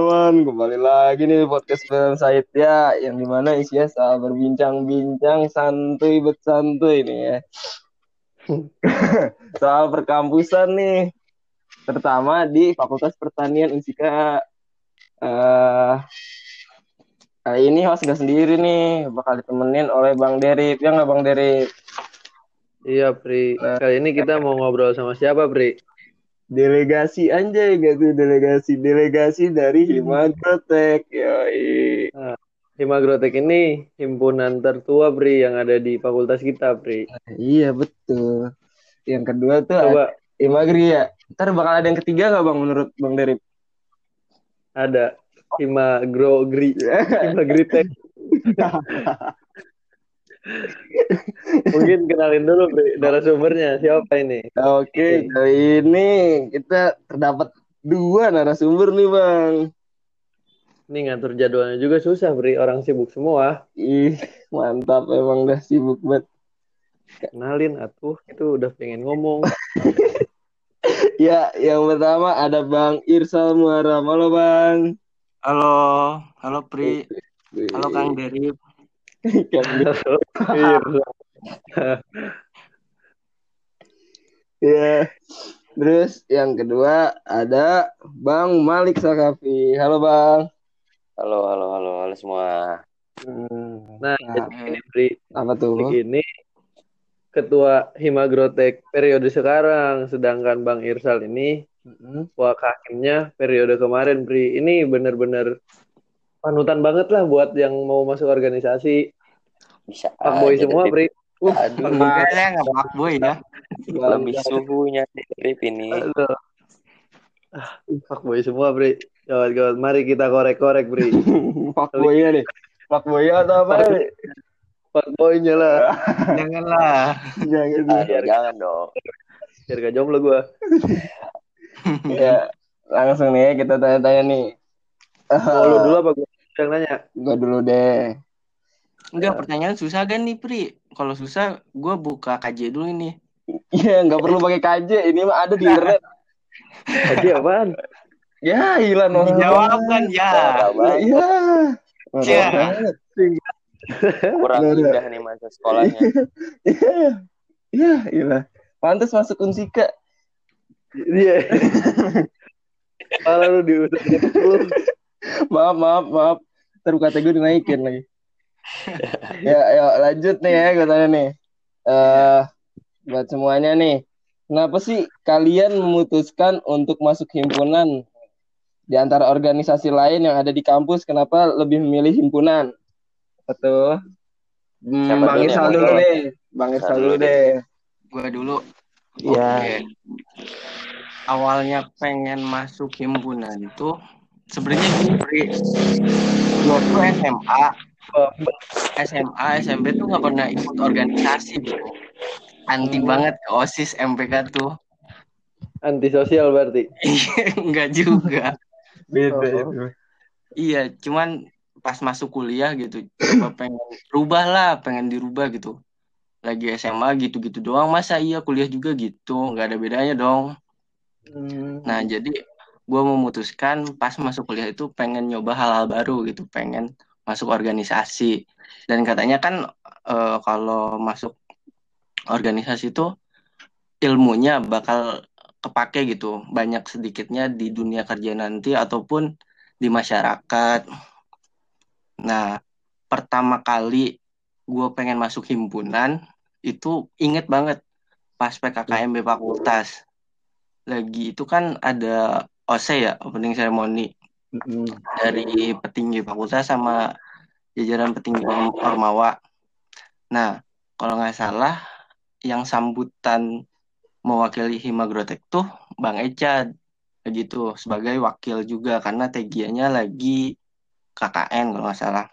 teman kembali lagi nih podcast film Said. Ya yang di mana isinya soal berbincang-bincang santuy bersantuy nih ya. Soal perkampusan nih. Terutama di Fakultas Pertanian Unsika uh, kali ini host gak sendiri nih. Bakal ditemenin oleh Bang Derip ya nggak Bang Derip Iya, Pri. Nah, Kali ini kita mau ngobrol sama siapa, Pri? Delegasi anjay gak tuh delegasi delegasi dari Himagrotek. Yoi. Nah, Himagrotek ini himpunan tertua, Pri, yang ada di fakultas kita. Nah, iya, betul. Yang kedua tuh Coba. Himagri ya. Ntar bakal ada yang ketiga nggak Bang menurut Bang Derip? Ada. Himagro-gri. Himagritek. Mungkin kenalin dulu narasumbernya siapa ini? Oke, kali ini kita terdapat dua narasumber nih bang. Ini ngatur jadwalnya juga susah, Bri. Orang sibuk semua. Ih, mantap emang dah sibuk banget. Kenalin atuh, itu udah pengen ngomong. ya, yang pertama ada Bang Irsal Muharam. Halo Bang. Halo, halo Pri. Halo Kang Derip. ya. Terus yang kedua ada Bang Malik Sakafi. Halo Bang. Halo, halo, halo, halo semua. Hmm. Nah, nah ini Bri. Apa tuh? Ini ketua Himagrotek periode sekarang, sedangkan Bang Irsal ini mm-hmm. wakilnya periode kemarin, Bri. Ini bener-bener panutan banget lah buat yang mau masuk organisasi. Bisa. Pak boy semua, Bri. Uh, Aduh, makanya nggak pak boy ya. Lebih suhunya dari ini. Ah, pak boy semua, Bri. Gawat, gawat. Mari kita korek-korek, Bri. pak boy nih. Pak boy atau apa nih? Pak boynya lah. Janganlah. Jangan. Ah, ya, jangan dong. Biar gak jomblo gue. ya, langsung nih kita tanya-tanya nih. Oh, lu dulu apa gue yang nanya? Gue dulu deh. Enggak, pertanyaan susah kan nih, Pri? Kalau susah, gue buka KJ dulu ini. Iya, nggak perlu pakai KJ. Ini mah ada di internet. KJ apaan? Ya, hilang kan, ya. Iya. Iya. Kurang indah nih masa sekolahnya. Iya. Iya, iya. Pantas masuk Unsika. Iya. Malah lu diusir maaf, maaf, maaf. Ntar kata gue dinaikin lagi. ya, ya lanjut nih ya gue tanya nih. Eh uh, buat semuanya nih. Kenapa sih kalian memutuskan untuk masuk himpunan di antara organisasi lain yang ada di kampus? Kenapa lebih memilih himpunan? Betul. Hmm, Bang Irsal dulu deh. Bang Irsal dulu deh. Gue dulu. Iya. Okay. Awalnya pengen masuk himpunan itu sebenarnya gini, gue tuh SMA SMA SMP tuh nggak pernah ikut organisasi bro. Anti hmm. banget ke osis MPK tuh. Anti sosial berarti Enggak juga. Beda oh. iya cuman pas masuk kuliah gitu coba pengen rubah lah pengen dirubah gitu. Lagi SMA gitu-gitu doang masa iya kuliah juga gitu? Nggak ada bedanya dong. Hmm. nah jadi gue memutuskan pas masuk kuliah itu pengen nyoba hal-hal baru gitu pengen masuk organisasi. Dan katanya kan e, kalau masuk organisasi itu ilmunya bakal kepake gitu banyak sedikitnya di dunia kerja nanti ataupun di masyarakat. Nah pertama kali gue pengen masuk himpunan itu inget banget pas PKKMB fakultas. Lagi itu kan ada OC ya opening ceremony mm-hmm. dari petinggi fakultas sama jajaran petinggi ormawa. Nah, kalau nggak salah yang sambutan mewakili Himagrotek tuh Bang Eca begitu sebagai wakil juga karena tegianya lagi KKN kalau nggak salah.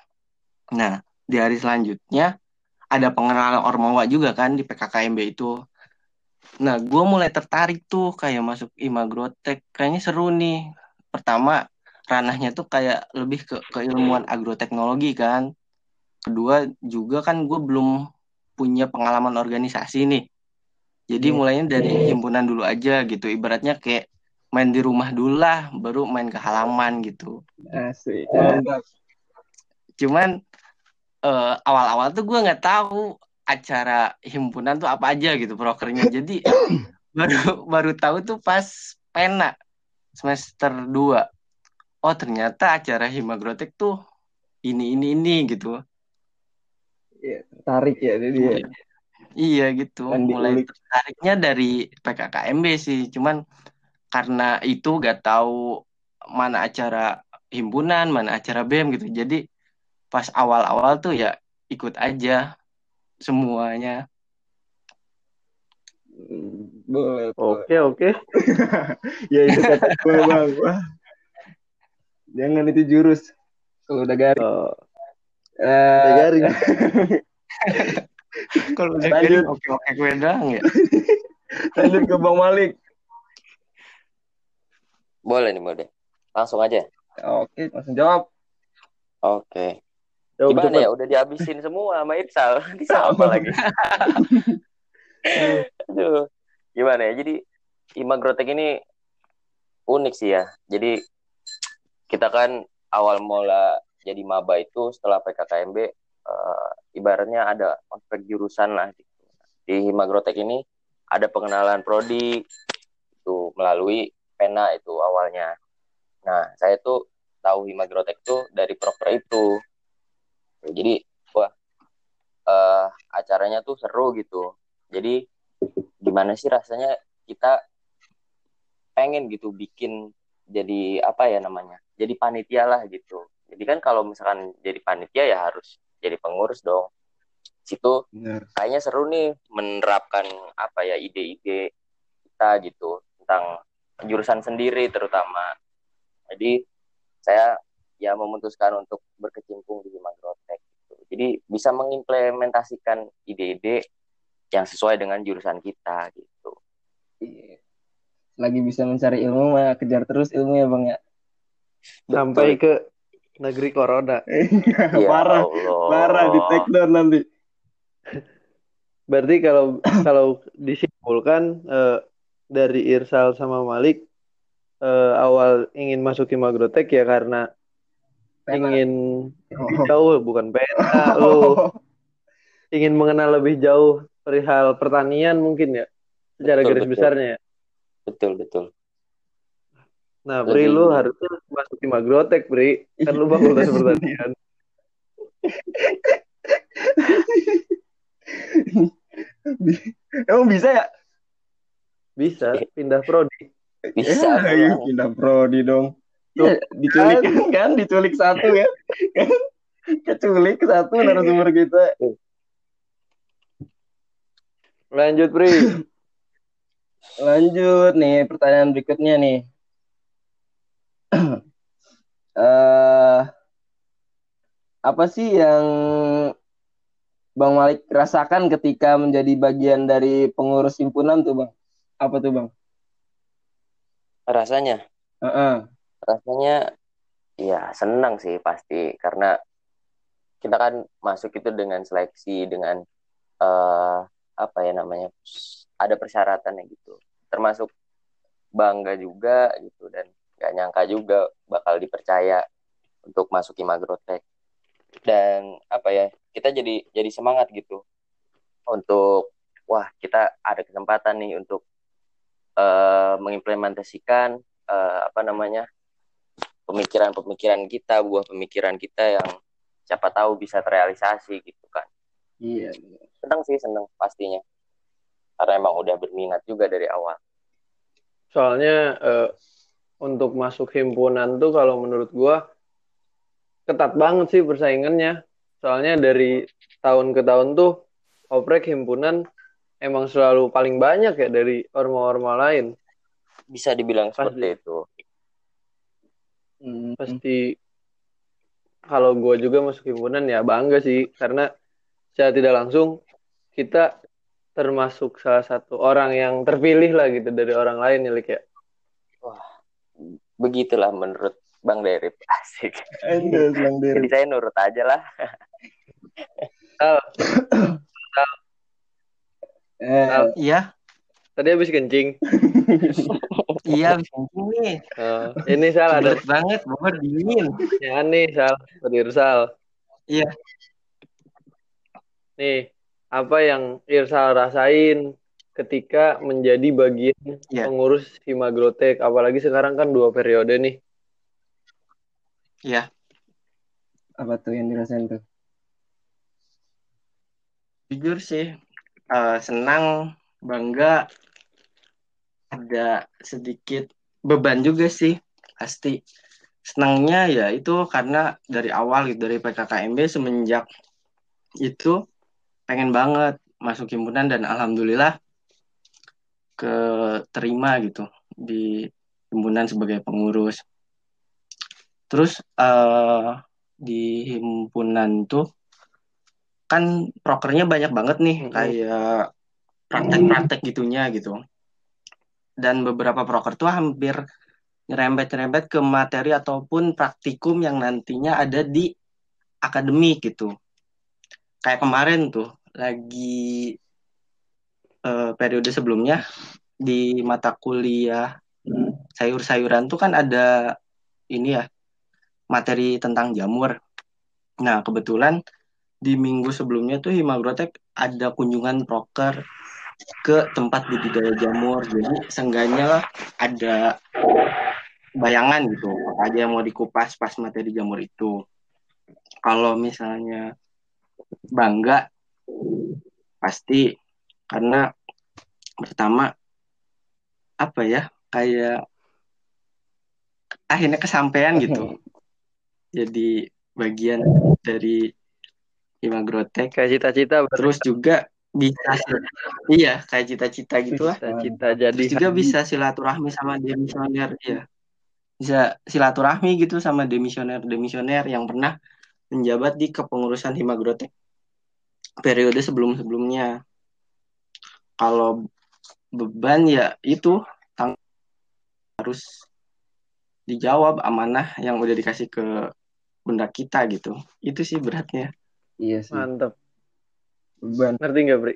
Nah, di hari selanjutnya ada pengenalan Ormawa juga kan di PKKMB itu. Nah, gue mulai tertarik tuh kayak masuk Imagrotek. Kayaknya seru nih. Pertama, ranahnya tuh kayak lebih ke keilmuan agroteknologi kan. Kedua, juga kan gue belum punya pengalaman organisasi nih. Jadi iya. mulainya dari himpunan dulu aja gitu. Ibaratnya kayak main di rumah dulu lah baru main ke halaman gitu Asik. Mantap. cuman eh, awal-awal tuh gue nggak tahu acara himpunan tuh apa aja gitu prokernya jadi baru baru tahu tuh pas pena semester 2 oh ternyata acara himagrotek tuh ini ini ini gitu. Tarik ya jadi ya. iya gitu. Kan mulai diulik. tertariknya dari PKKMB sih. Cuman karena itu gak tahu mana acara himpunan mana acara BEM gitu. Jadi pas awal-awal tuh ya ikut aja semuanya Boleh. boleh. Oke, oke. Ya itu kata gue bang. Jangan itu jurus. Kalau udah garing. Oh, Eh, udah garing. kalau udah garing oke oke gue doang ya lanjut ke Bang Malik. Boleh nih, boleh. Langsung aja. Oke, langsung jawab. Oke. Jawab Gimana ya? Udah dihabisin semua sama Irsal. Nanti sama lagi. Aduh. Gimana ya? Jadi Imagrotek ini unik sih ya. Jadi kita kan awal mula jadi maba itu setelah PKKMB eh, ibaratnya ada ospek jurusan lah gitu. Di Himagrotek ini ada pengenalan prodi itu melalui pena itu awalnya. Nah, saya tuh tahu Himagrotek itu dari proker itu. Jadi, wah, eh, acaranya tuh seru gitu. Jadi, gimana sih rasanya kita pengen gitu bikin jadi apa ya namanya? Jadi panitia lah gitu. Jadi kan kalau misalkan jadi panitia ya harus jadi pengurus dong. Situ Benar. kayaknya seru nih menerapkan apa ya ide-ide kita gitu tentang jurusan sendiri terutama. Jadi saya ya memutuskan untuk berkecimpung di gitu. Jadi bisa mengimplementasikan ide-ide yang sesuai dengan jurusan kita gitu. Iya. Lagi bisa mencari ilmu mah kejar terus ilmu ya Bang ya. Sampai ke negeri corona. Ya parah, Allah. parah di take down nanti. Berarti kalau kalau disimpulkan eh, dari Irsal sama Malik eh, awal ingin masuk Magrotek ya karena. Ingin lebih jauh bukan pena lu ingin mengenal lebih jauh perihal pertanian mungkin ya secara Betul, garis betul. besarnya ya. Betul betul. Nah, Pri Lebih- lu harusnya masuk Magrotek, Pri. Kan lu fakultas pertanian. Emang bisa ya? Bisa pindah prodi. Bisa. Ya, pindah prodi dong. Ya, diculik kan, diculik satu ya. Kan? Keculik satu narasumber kita. Lanjut, Pri. Lanjut nih pertanyaan berikutnya nih. eh apa sih yang Bang Malik rasakan ketika menjadi bagian dari pengurus himpunan tuh Bang? Apa tuh Bang? Rasanya Heeh. Rasanya ya senang sih pasti. Karena kita kan masuk itu dengan seleksi dengan eh apa ya namanya ada persyaratannya gitu. Termasuk bangga juga gitu dan nggak nyangka juga bakal dipercaya untuk masuk Magrotek. Dan apa ya kita jadi jadi semangat gitu. Untuk wah kita ada kesempatan nih untuk eh, mengimplementasikan eh, apa namanya pemikiran-pemikiran kita, buah pemikiran kita yang siapa tahu bisa terrealisasi gitu kan. Iya. Senang sih, senang pastinya. Karena emang udah berminat juga dari awal. Soalnya eh, untuk masuk himpunan tuh kalau menurut gua ketat banget sih persaingannya. Soalnya dari tahun ke tahun tuh oprek himpunan emang selalu paling banyak ya dari orma-orma lain. Bisa dibilang Pasti. seperti itu. Hmm. Pasti kalau gua juga masuk himpunan ya bangga sih karena secara tidak langsung kita termasuk salah satu orang yang terpilih lah gitu dari orang lain ya Lik ya. Begitulah menurut Bang Derip. Asik. Aduh, Bang Dery. Jadi saya nurut aja lah. Eh, Al, iya tadi habis kencing. Iya, kencing nih. Oh, ini Sal ada Berat banget, Bogor dingin. ya nih Sal, dari Irsal. Iya. Nih, apa yang Irsal rasain ketika menjadi bagian Iya. pengurus Himagrotek? Apalagi sekarang kan dua periode nih. Iya. Apa tuh yang dirasain tuh? Jujur sih, eh, senang, bangga, ada sedikit beban juga sih, pasti. Senangnya ya itu karena dari awal gitu, dari PKKMB semenjak itu pengen banget masuk himpunan dan alhamdulillah keterima gitu di himpunan sebagai pengurus. Terus eh, di himpunan tuh kan prokernya banyak banget nih kayak praktek-praktek gitunya gitu. Dan beberapa proker tuh hampir nyerempet-nyerempet ke materi ataupun praktikum yang nantinya ada di akademik gitu. Kayak kemarin tuh lagi eh, periode sebelumnya di mata kuliah sayur-sayuran tuh kan ada ini ya materi tentang jamur. Nah, kebetulan di minggu sebelumnya tuh Himagrotek ada kunjungan proker ke tempat budidaya jamur. Jadi seenggaknya lah ada bayangan gitu apa aja yang mau dikupas pas materi jamur itu. Kalau misalnya bangga pasti karena pertama apa ya kayak akhirnya kesampaian gitu. Jadi bagian dari Himagrotek Kayak cita-cita terus juga bisa iya kayak cita-cita gitu lah cita-cita jadi terus juga bisa silaturahmi sama demisioner ya bisa silaturahmi gitu sama demisioner demisioner yang pernah menjabat di kepengurusan Himagrotek periode sebelum-sebelumnya. Kalau beban ya itu tang harus dijawab amanah yang udah dikasih ke benda kita gitu. Itu sih beratnya. Iya sih. mantep. Beban. Ngerti nggak, Bri?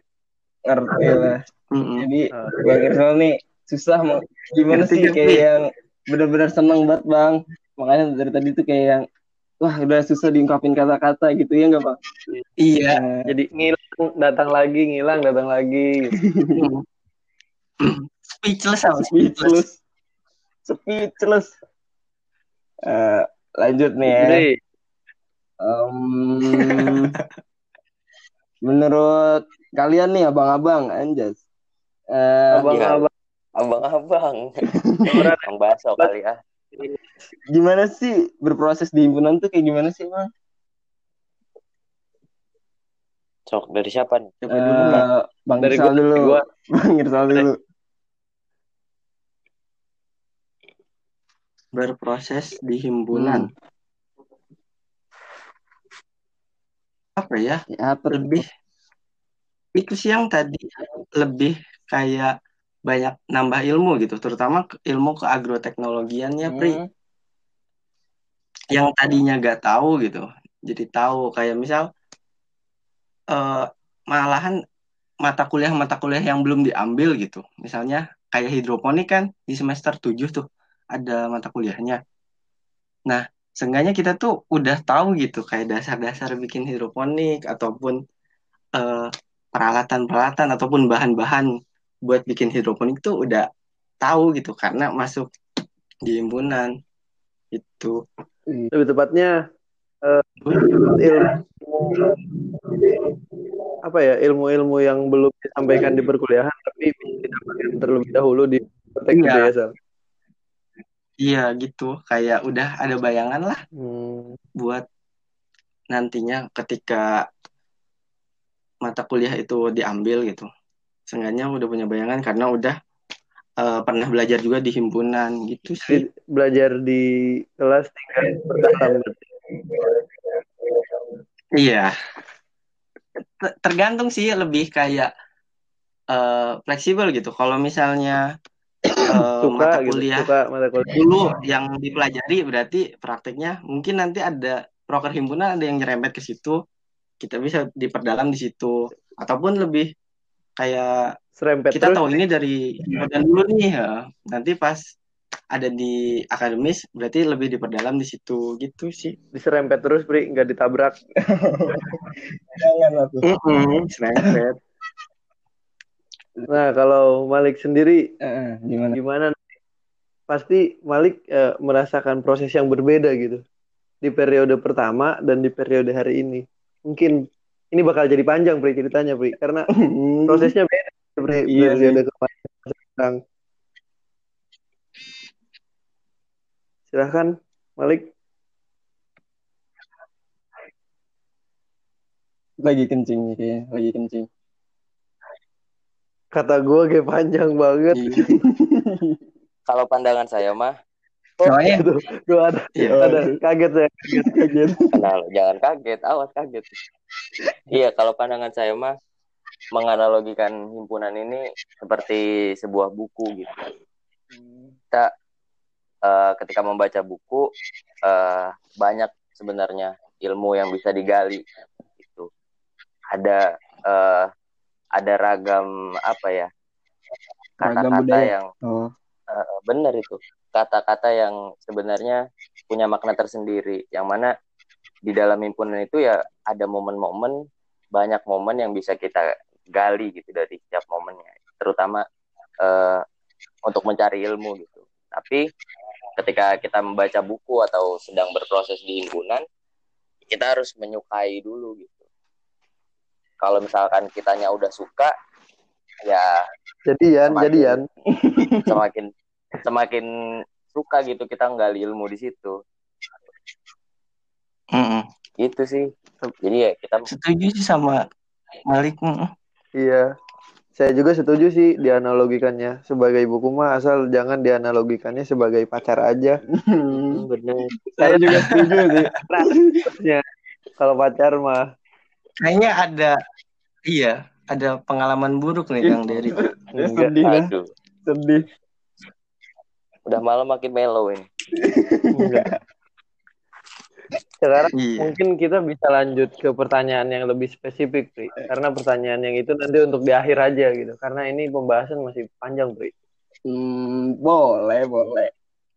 Ngerti lah. Mm-mm. Jadi Oh. Bang Irsal nih susah mau gimana Ngerti, sih ngerti. kayak yang benar-benar seneng banget bang. Makanya dari tadi tuh kayak yang wah udah susah diungkapin kata-kata gitu ya nggak bang? iya Nah, Jadi ngilang, datang lagi, ngilang, datang lagi. speechless sama speechless, speechless. Eh, lanjut nih ya. Bri, Em, menurut kalian nih abang-abang anjas. Eh, abang-abang. Abang-abang. Orang Bang Baso kali ya. gimana sih berproses di himpunan tuh kayak gimana sih bang? Sok dari siapa nih? Siapa dulu, Bang? Bang Dari Irsal gua, dulu. dari gua. Bang Irsal dulu. berproses di himpunan apa ya? Ya apa lebih itu sih yang tadi lebih kayak banyak nambah ilmu gitu terutama ke- ilmu keagroteknologiannya Pri. Hmm. yang tadinya gak tahu gitu jadi tahu. Kayak misal eh, malahan mata kuliah mata kuliah yang belum diambil gitu. Misalnya kayak hidroponik kan di semester 7 tuh ada mata kuliahnya. Nah seenggaknya kita tuh udah tahu gitu kayak dasar-dasar bikin hidroponik ataupun eh, peralatan-peralatan ataupun bahan-bahan buat bikin hidroponik tuh udah tahu gitu karena masuk di himpunan itu Lebih tepatnya eh, ilmu apa ya ilmu-ilmu yang belum disampaikan di perkuliahan tapi bisa didapatkan terlebih dahulu di praktek Iya. ya? Iya gitu kayak udah ada bayangan lah Hmm, buat nantinya ketika mata kuliah itu diambil gitu. Seenggaknya udah punya bayangan karena udah eh, pernah belajar juga di himpunan gitu sih. belajar di kelas. Iya. Ter- Tergantung sih lebih kayak eh, fleksibel gitu. Kalau misalnya suka mata gitu kuliah. suka mata kuliah. Dulu yang dipelajari berarti prakteknya mungkin nanti ada proker himpunan ada yang nyerempet ke situ. Kita bisa diperdalam di situ. Ataupun lebih kayak serempet kita terus tahu ini dari himpunan dulu nih ya. Nanti pas ada di akademis berarti lebih diperdalam di situ. Gitu sih. Diserempet terus Pri. Nggak ditabrak. Jangan aku. serempet nah kalau Malik sendiri Eh, gimana? gimana pasti Malik eh, merasakan proses yang berbeda gitu. Di periode pertama dan di periode hari ini. Mungkin ini bakal jadi panjang Pri ceritanya Pri. Karena prosesnya beda Pri Iya periode kemarin sekarang. Silahkan Malik. Lagi kencing kayaknya, lagi kencing. Kata gue kayak panjang banget Iya. Kalau pandangan saya mah, soalnya Tuh, tuh ada, Iya. ada kaget ya Kaget. kenal, jangan kaget, awas kaget. iya, kalau pandangan saya mah menganalogikan himpunan ini seperti sebuah buku gitu. Kita eh, ketika membaca buku eh, banyak sebenarnya ilmu yang bisa digali gitu. Ada eh, ada ragam apa ya kata-kata yang Oh, Eh, benar itu. Kata-kata yang sebenarnya punya makna tersendiri. Yang mana di dalam himpunan itu ya ada momen-momen banyak momen yang bisa kita gali gitu dari setiap momennya. Terutama eh, untuk mencari ilmu gitu. Tapi ketika kita membaca buku atau sedang berproses di himpunan kita harus menyukai dulu gitu kalau misalkan kitanya udah suka ya jadian Semakin- jadian semakin semakin suka gitu kita nggali ilmu di situ Mm-mm. gitu sih jadi ya kita setuju sih sama Malik mm. Iya. Saya juga setuju sih dianalogikannya sebagai buku mah asal jangan dianalogikannya sebagai pacar aja. bener saya juga setuju sih. Ya, kalau pacar mah kayaknya ada iya ada pengalaman buruk nih Kang Dery enggak. Sedih lah, aduh sedih. udah malam makin mellow ini enggak. Sekarang iya mungkin kita bisa lanjut ke pertanyaan yang lebih spesifik, Pri. Karena pertanyaan yang itu nanti untuk di akhir aja gitu. Karena ini pembahasan masih panjang, Pri. Hmm, boleh, boleh.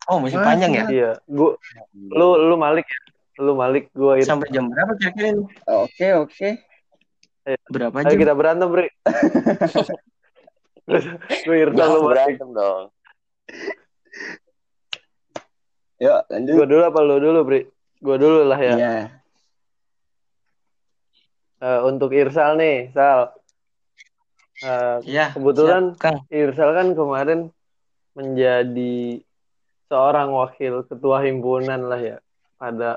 oh masih panjang ya Iya, gua lu lu Malik ya. Lu Malik, gua Ir. sampai jam berapa kira-kira ini Oke, oke. berapa Ayo jam kita berantem, Pri. Gue Irsal jangan lu Malik. berantem dong Yuk, lanjut. Gua dulu apa lu dulu, Pri? Gua dulu lah ya. Iya. Eh, untuk Irsal nih, Sal. Eh, ya Kebetulan- siap, Kang Irsal kan kemarin menjadi seorang wakil ketua himpunan lah ya pada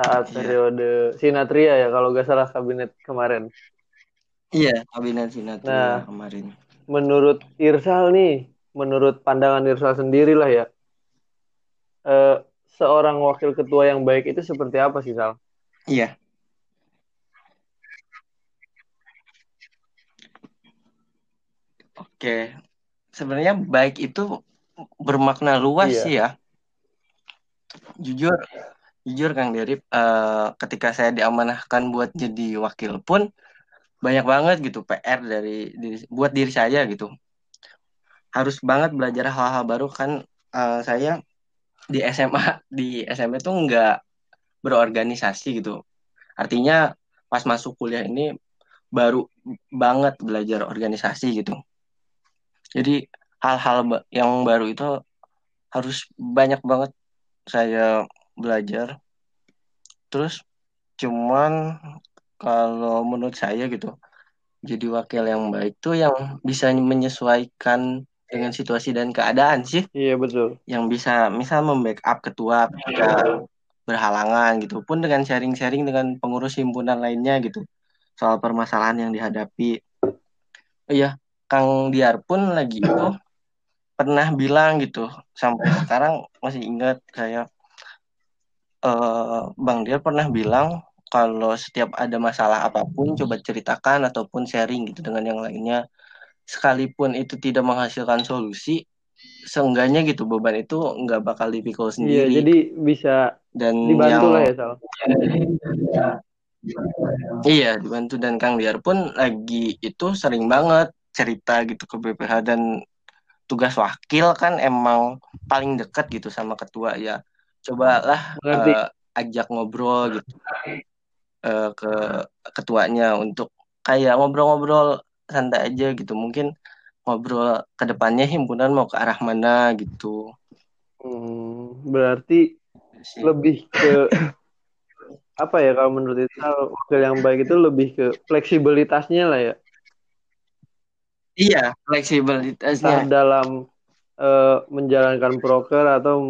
saat Iya. periode Sinatria ya kalau gak salah kabinet kemarin. iya kabinet sinatria Nah. kemarin Menurut Irsal nih, menurut pandangan Irsal sendiri lah ya, eh, seorang wakil ketua yang baik itu seperti apa sih Sal? iya Oke, sebenarnya baik itu bermakna luas Iya. sih ya. Jujur, jujur Kang Derip, eh, ketika saya diamanahkan buat jadi wakil pun banyak banget gitu PR dari, diri- buat diri saya gitu. Harus banget belajar hal-hal baru kan. eh, saya di SMA di SMA tuh nggak berorganisasi gitu. Artinya pas masuk kuliah ini baru banget belajar organisasi gitu. Jadi hal-hal yang baru itu harus banyak banget saya belajar. Terus cuman kalau menurut saya gitu, jadi wakil yang baik tuh yang bisa menyesuaikan dengan situasi dan keadaan sih, Iya betul. yang bisa misal membackup ketua ketika berhalangan gitu, pun dengan sharing-sharing dengan pengurus himpunan lainnya gitu, soal permasalahan yang dihadapi. Oh iya, Kang Diar pun lagi itu pernah bilang gitu sampai sekarang masih ingat saya eh Bang Diar pernah bilang kalau setiap ada masalah apa pun coba ceritakan ataupun sharing gitu dengan yang lainnya. Sekalipun itu tidak menghasilkan solusi seenggaknya gitu beban itu nggak bakal dipikul Iya, sendiri. jadi bisa dan dibantu yang lah ya Sal. Iya, dibantu. Dan Kang Diar pun lagi itu sering banget cerita gitu ke BPH dan tugas wakil kan emang paling dekat gitu sama ketua ya cobalah uh, ajak ngobrol gitu. Uh, ke ketuanya untuk kayak ngobrol-ngobrol santai aja gitu. Mungkin ngobrol ke depannya himpunan mau ke arah mana gitu. Hmm, berarti Sih. lebih ke apa ya kalau menurut itu wakil yang baik itu lebih ke fleksibilitasnya lah ya. Iya fleksibilitasnya. Entah dalam uh, menjalankan proker atau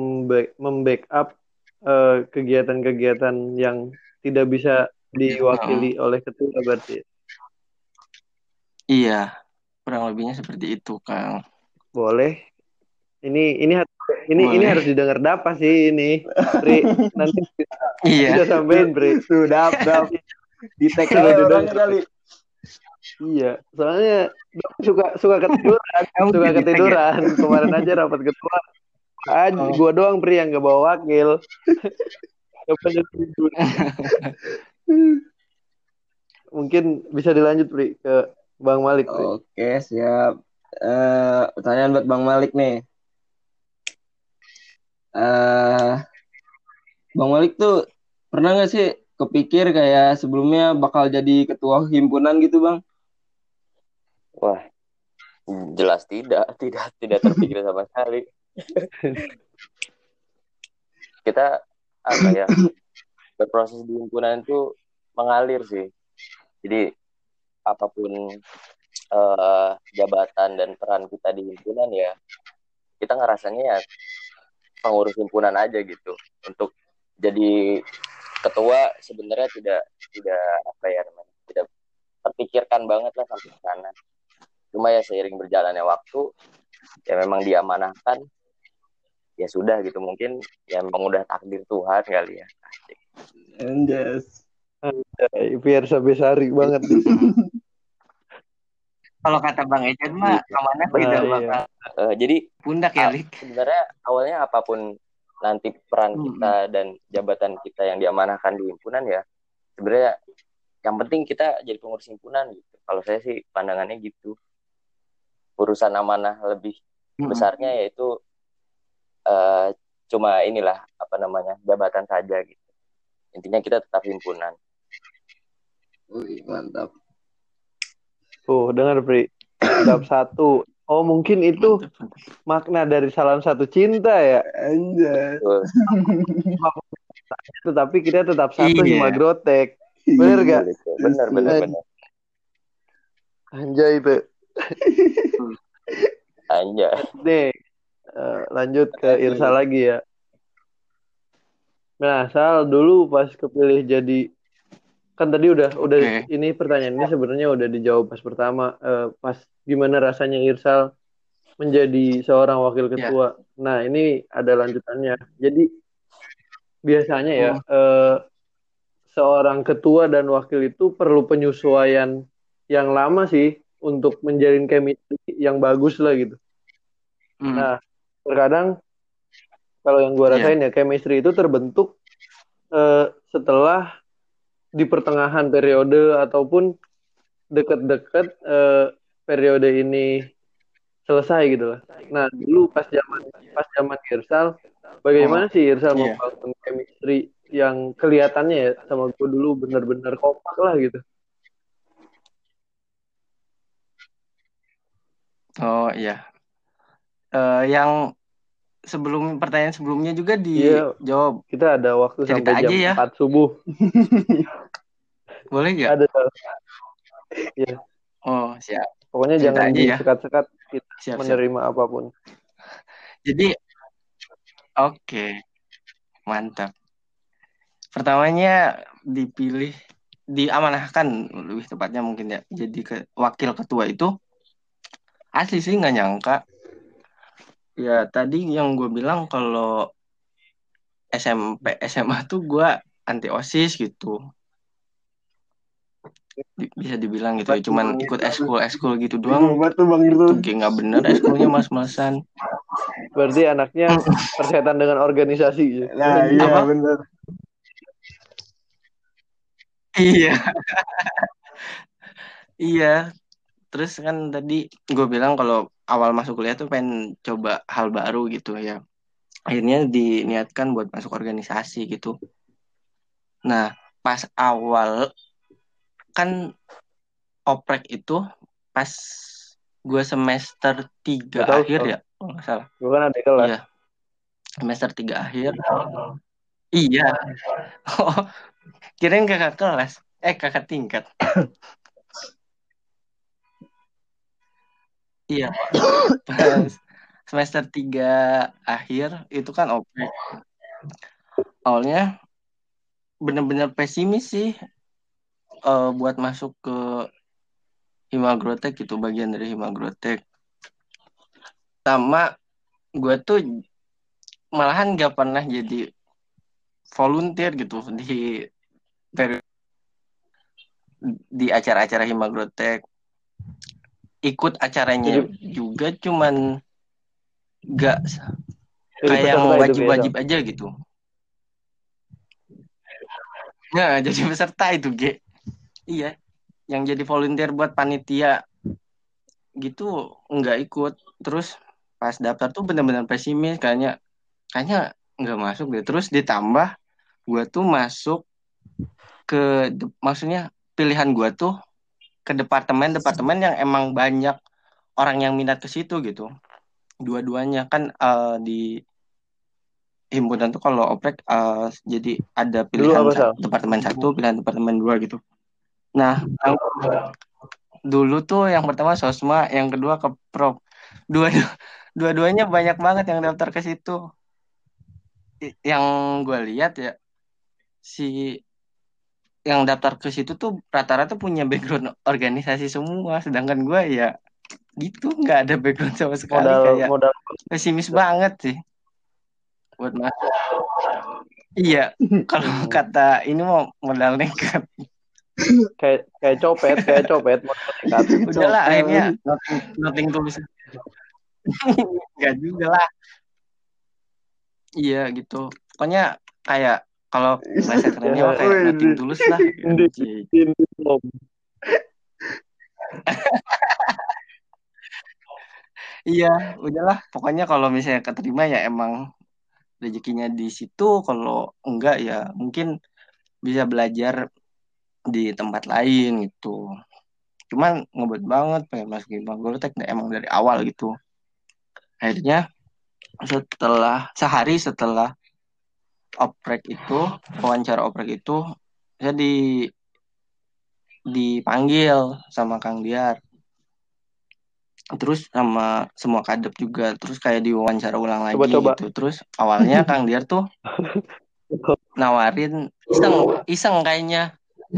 membackup uh, kegiatan-kegiatan yang tidak bisa diwakili oh. oleh ketua berarti? Iya kurang lebihnya seperti itu kang. Boleh. Ini ini ini Boleh. ini harus didengar dapat sih ini. Pri nanti iya. bisa sampein Pri. Tuh dap dap. Di tag orang kali iya soalnya suka suka ketiduran suka ketiduran kemarin aja rapat ketua aja oh. gua doang Pri yang gak bawa wakil mungkin bisa dilanjut Pri ke Bang Malik. Pri. Oke, siap. Uh, pertanyaan buat Bang Malik nih. Uh, Bang Malik tuh pernah nggak sih kepikir kayak sebelumnya bakal jadi ketua himpunan gitu, Bang? Wah, jelas tidak, tidak, tidak terpikir sama sekali. Kita apa ya berproses di himpunan itu mengalir sih. Jadi apa pun uh, jabatan dan peran kita di himpunan ya kita ngerasanya ya pengurus himpunan aja gitu untuk jadi ketua sebenarnya tidak tidak apa ya namanya tidak terpikirkan banget lah sampai sana cuma ya seiring berjalannya waktu ya memang diamanahkan ya sudah gitu mungkin ya memang udah takdir Tuhan kali ya. Anjas. biar sampai sari banget kalau kata Bang Ejan mah iya. ke mana nah, tidak iya. bakal uh, jadi pundak ya Lik. sebenarnya awalnya apa pun nanti peran hmm. kita dan jabatan kita yang diamanahkan di himpunan ya sebenarnya yang penting kita jadi pengurus himpunan gitu kalau saya sih pandangannya gitu urusan amanah lebih hmm. besarnya yaitu uh, cuma inilah apa namanya jabatan saja gitu intinya kita tetap himpunan Wih, mantap Tuh, dengar Pri. Bab satu. Oh, mungkin itu makna dari salam satu cinta ya. Anjay. Tetapi kita tetap satu iya. Grotek. Bener gak? Bener, bener, bener. Anjay itu. Anjay. Nih, uh, lanjut ke Irsa lagi ya. Nah, Sal dulu pas kepilih jadi kan tadi udah udah okay. ini pertanyaan ini sebenarnya udah dijawab pas pertama uh, pas gimana rasanya Irsal menjadi seorang wakil ya. ketua. Yeah. Nah ini ada lanjutannya. Jadi biasanya ya oh. uh, seorang ketua dan wakil itu perlu penyesuaian yang lama sih untuk menjalin chemistry yang bagus lah gitu. Mm. Nah terkadang kalau yang gue ya. rasain yeah. ya chemistry itu terbentuk uh, setelah di pertengahan periode ataupun dekat-dekat uh, periode ini selesai gitu lah. Nah dulu pas zaman pas zaman Irsal, bagaimana oh, sih Irsal iya. membangun chemistry yang kelihatannya ya sama gue dulu benar-benar kompak lah gitu. Oh iya. Uh, yang sebelum pertanyaan sebelumnya juga dijawab. Iya, kita ada waktu Cerita sampai jam ya. 4 subuh. Boleh nggak? Ada. Iya. Oh, siap. Pokoknya Cerita jangan ya. sekat-sekat kita siap, menerima siap. apa pun. Jadi oke. Okay. Mantap. Pertamanya dipilih diamanahkan lebih tepatnya mungkin ya jadi ke, wakil ketua itu asli sih nggak nyangka. Ya tadi yang gue bilang kalau SMP SMA tuh gue anti osis gitu bisa dibilang gitu ya cuman ikut eskul eskul gitu doang. tuh bang itu kayak nggak bener eskulnya mas masan berarti anaknya persetan dengan organisasi ya? Nah, iya Apa? bener. Iya. Iya terus kan tadi gue bilang kalau awal masuk kuliah tuh pengen coba hal baru gitu ya. Akhirnya diniatkan buat masuk organisasi gitu. Nah pas awal kan oprek itu pas gue semester tiga tahu, akhir ya oh, nggak salah. Gue kan ada kelas. Iya. semester tiga akhir. Iya. Oh kirain kakak kelas. Eh kakak tingkat iya pas semester tiga akhir itu kan oprek awalnya bener-bener pesimis sih eh, buat masuk ke Himagrotek itu bagian dari Himagrotek. Sama gue tuh malahan gak pernah jadi volunteer gitu di di acara-acara Himagrotek ikut acaranya juga cuman gak kayak yang itu wajib-wajib aja gitu. Nah, jadi peserta itu, G. Iya. Yang jadi volunteer buat panitia gitu nggak ikut. Terus pas daftar tuh bener-bener pesimis kayaknya kayaknya nggak masuk deh. Terus ditambah gue tuh masuk ke maksudnya pilihan gue tuh ke departemen-departemen yang emang banyak orang yang minat ke situ gitu. Dua-duanya kan eh, di himpunan tuh kalau oprek eh, jadi ada pilihan apa, sa- Sal? departemen satu, pilihan departemen dua gitu. Nah, yang dulu tuh yang pertama sosma, yang kedua ke prop. Dua dua-duanya banyak banget yang daftar ke situ. Yang gue lihat ya si yang daftar ke situ tuh rata-rata punya background organisasi semua, sedangkan gue ya gitu nggak ada background sama sekali Modal kayak modal pesimis banget sih buat masuk. Iya, kalau kata ini mau modal nekat. kayak kayak copet, kayak copet modal nekat. Udahlah akhirnya nothing, nothing tulus. Enggak juga lah. Iya gitu. Pokoknya kayak kalau bahasa kerennya mah kayak nothing di- tulus lah. Iya, udahlah. Pokoknya kalau misalnya keterima ya emang rezekinya di situ. Kalau enggak ya mungkin bisa belajar di tempat lain gitu. Cuman ngebet banget pengen masuk Himagorotek emang dari awal gitu. Akhirnya setelah sehari setelah oprek itu wawancara oprek itu saya di dipanggil sama Kang Diar. Terus sama semua kadep juga terus kayak diwawancara ulang lagi Coba-coba. gitu. Terus awalnya Kang Diar tuh nawarin iseng iseng kayaknya.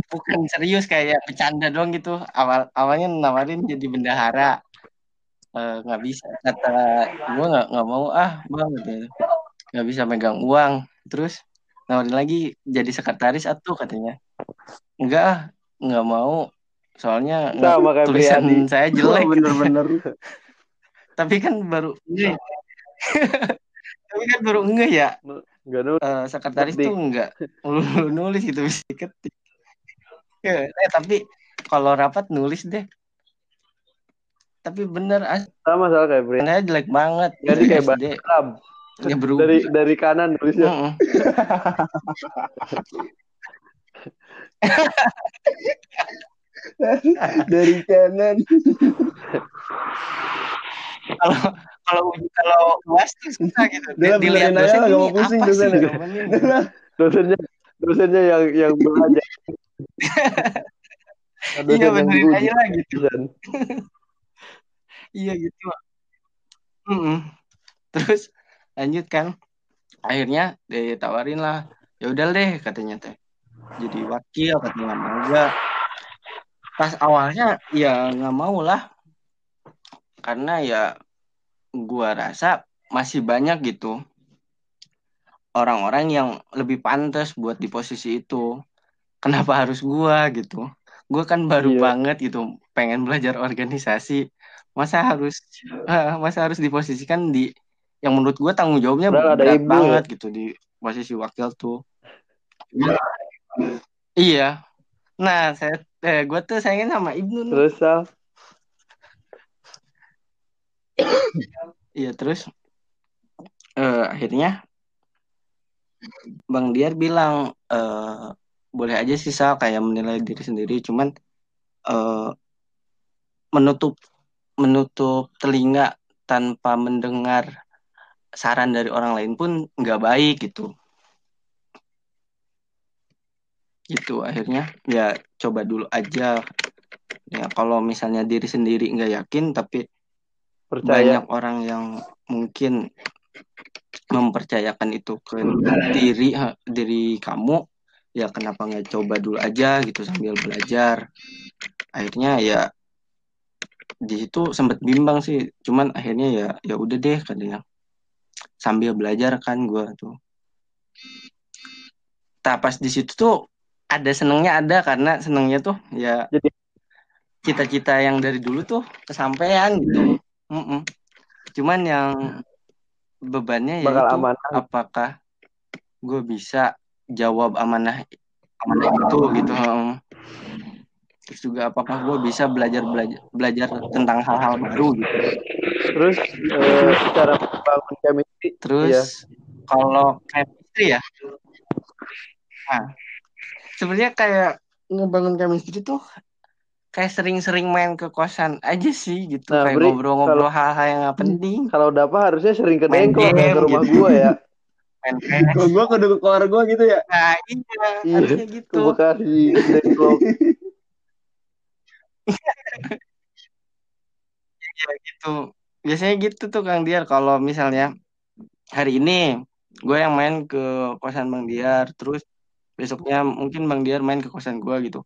Bukan serius kayak bercanda doang gitu. Awal awalnya nawarin jadi bendahara. Eh, nggak bisa kata gue nggak nggak mau ah bang gitu nggak bisa megang uang. Terus nawarin lagi jadi sekretaris atuh katanya. Enggak ah nggak mau. Soalnya Sama kayak tulisan saya jelek. Bener-bener. Tapi kan baru nge tapi kan baru nge ya. Enggak dulu. Eh, sekretaris Ketik. tuh enggak nulis gitu bisa ketik eh, tapi kalau rapat nulis deh. Tapi bener as Sama salah kayak saya jelek banget. Jadi kayak SD. Ya Dari dari kanan nulisnya. Mm-mm. dari kanan kalau kalau kalau uas tuh susah gitu dilihat dosen ini mau pusing apa dosen sih jawabannya? Dosennya dosennya yang yang belajar. iya benerin diuji. aja lah gitu Dosen. iya gitu Mm-mm. terus lanjut kan akhirnya ditawarin lah. Ya udah deh katanya teh. Jadi wakil katanya mau enggak pas awalnya ya nggak mau lah. Karena ya gua rasa masih banyak gitu orang-orang yang lebih pantas buat di posisi itu. Kenapa harus gua gitu? Gua kan baru Iya. banget gitu pengen belajar organisasi. Masa harus masa harus diposisikan di yang menurut gua tanggung jawabnya Padahal berat ibu. banget gitu di posisi wakil tuh. Iya. Nah saya eh, gua tuh sayangin sama Ibnu. Terus Sal, iya terus uh, akhirnya Bang Diar bilang uh, boleh aja sih Sal kayak menilai diri sendiri. Cuman uh, menutup menutup telinga tanpa mendengar saran dari orang lain pun nggak baik gitu. Gitu akhirnya ya coba dulu aja. Ya kalau misalnya diri sendiri nggak yakin tapi Percaya. banyak orang yang mungkin mempercayakan itu ke diri diri kamu ya kenapa nggak coba dulu aja gitu sambil belajar. Akhirnya ya di situ sempat bimbang sih cuman akhirnya ya ya udah deh katanya sambil belajar kan gue tuh tak pas di situ tuh ada senengnya ada karena senengnya tuh ya jadi cita-cita yang dari dulu tuh kesampaian gitu mm -mm. cuman yang bebannya ya amanah. apakah gue bisa jawab amanah amanah itu gitu terus juga apakah gue bisa belajar belajar belajar tentang hal-hal baru gitu. Terus uh, cara membangun chemistry? Terus ya. kalau chemistry ya? Nah sebenarnya kayak ngebangun chemistry tuh kayak sering-sering main ke kosan aja sih gitu. Nah, kayak ngobrol-ngobrol hal-hal yang gak penting. kalau dapat harusnya sering ke Dengklo ke rumah gitu. gua ya. Main PS gua ke keluar gua gitu ya? Nah iya, iya harusnya gitu. Bekasi Dengklo iya gitu. Biasanya gitu tuh Kang Diar. Kalau misalnya hari ini gue yang main ke kosan Bang Diar terus besoknya mungkin Bang Diar main ke kosan gue gitu.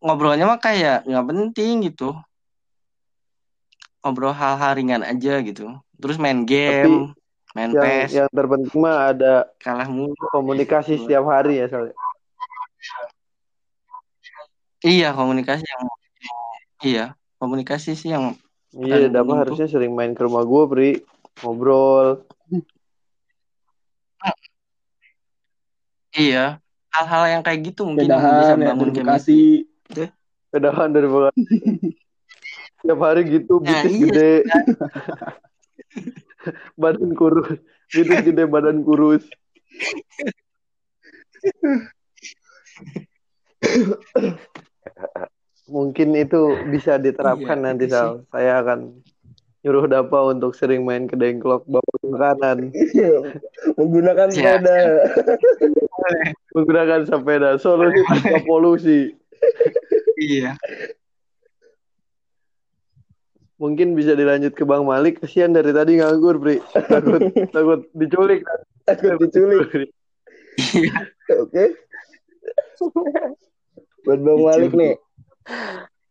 Ngobrolnya mah kayak nggak penting gitu. Ngobrol hal-hal ringan aja gitu. Terus main game Tapi main yang, PES. yang terpenting mah ada kalah mulu. komunikasi setiap hari ya soalnya. Iya komunikasi yang iya komunikasi sih yang iya dapat harusnya sering main ke rumah gue pri ngobrol iya hal-hal yang kayak gitu mungkin Kedahan, bisa bangun chemistry. Kedahan dari Bekasi. Tiap hari gitu, nah, iya, gede. badan kurus. Bitis gede, badan kurus. Mungkin itu bisa diterapkan iya, nanti, Sal. Saya akan nyuruh Dapa untuk sering main ke dengklok bawa makanan. Menggunakan sepeda. Menggunakan sepeda. Solusi tanpa polusi. Iya. Mungkin bisa dilanjut ke Bang Malik. Kesian dari tadi nganggur, Bri. Takut takut diculik. Takut diculik. Iya. Oke. Buat Bang Malik nih.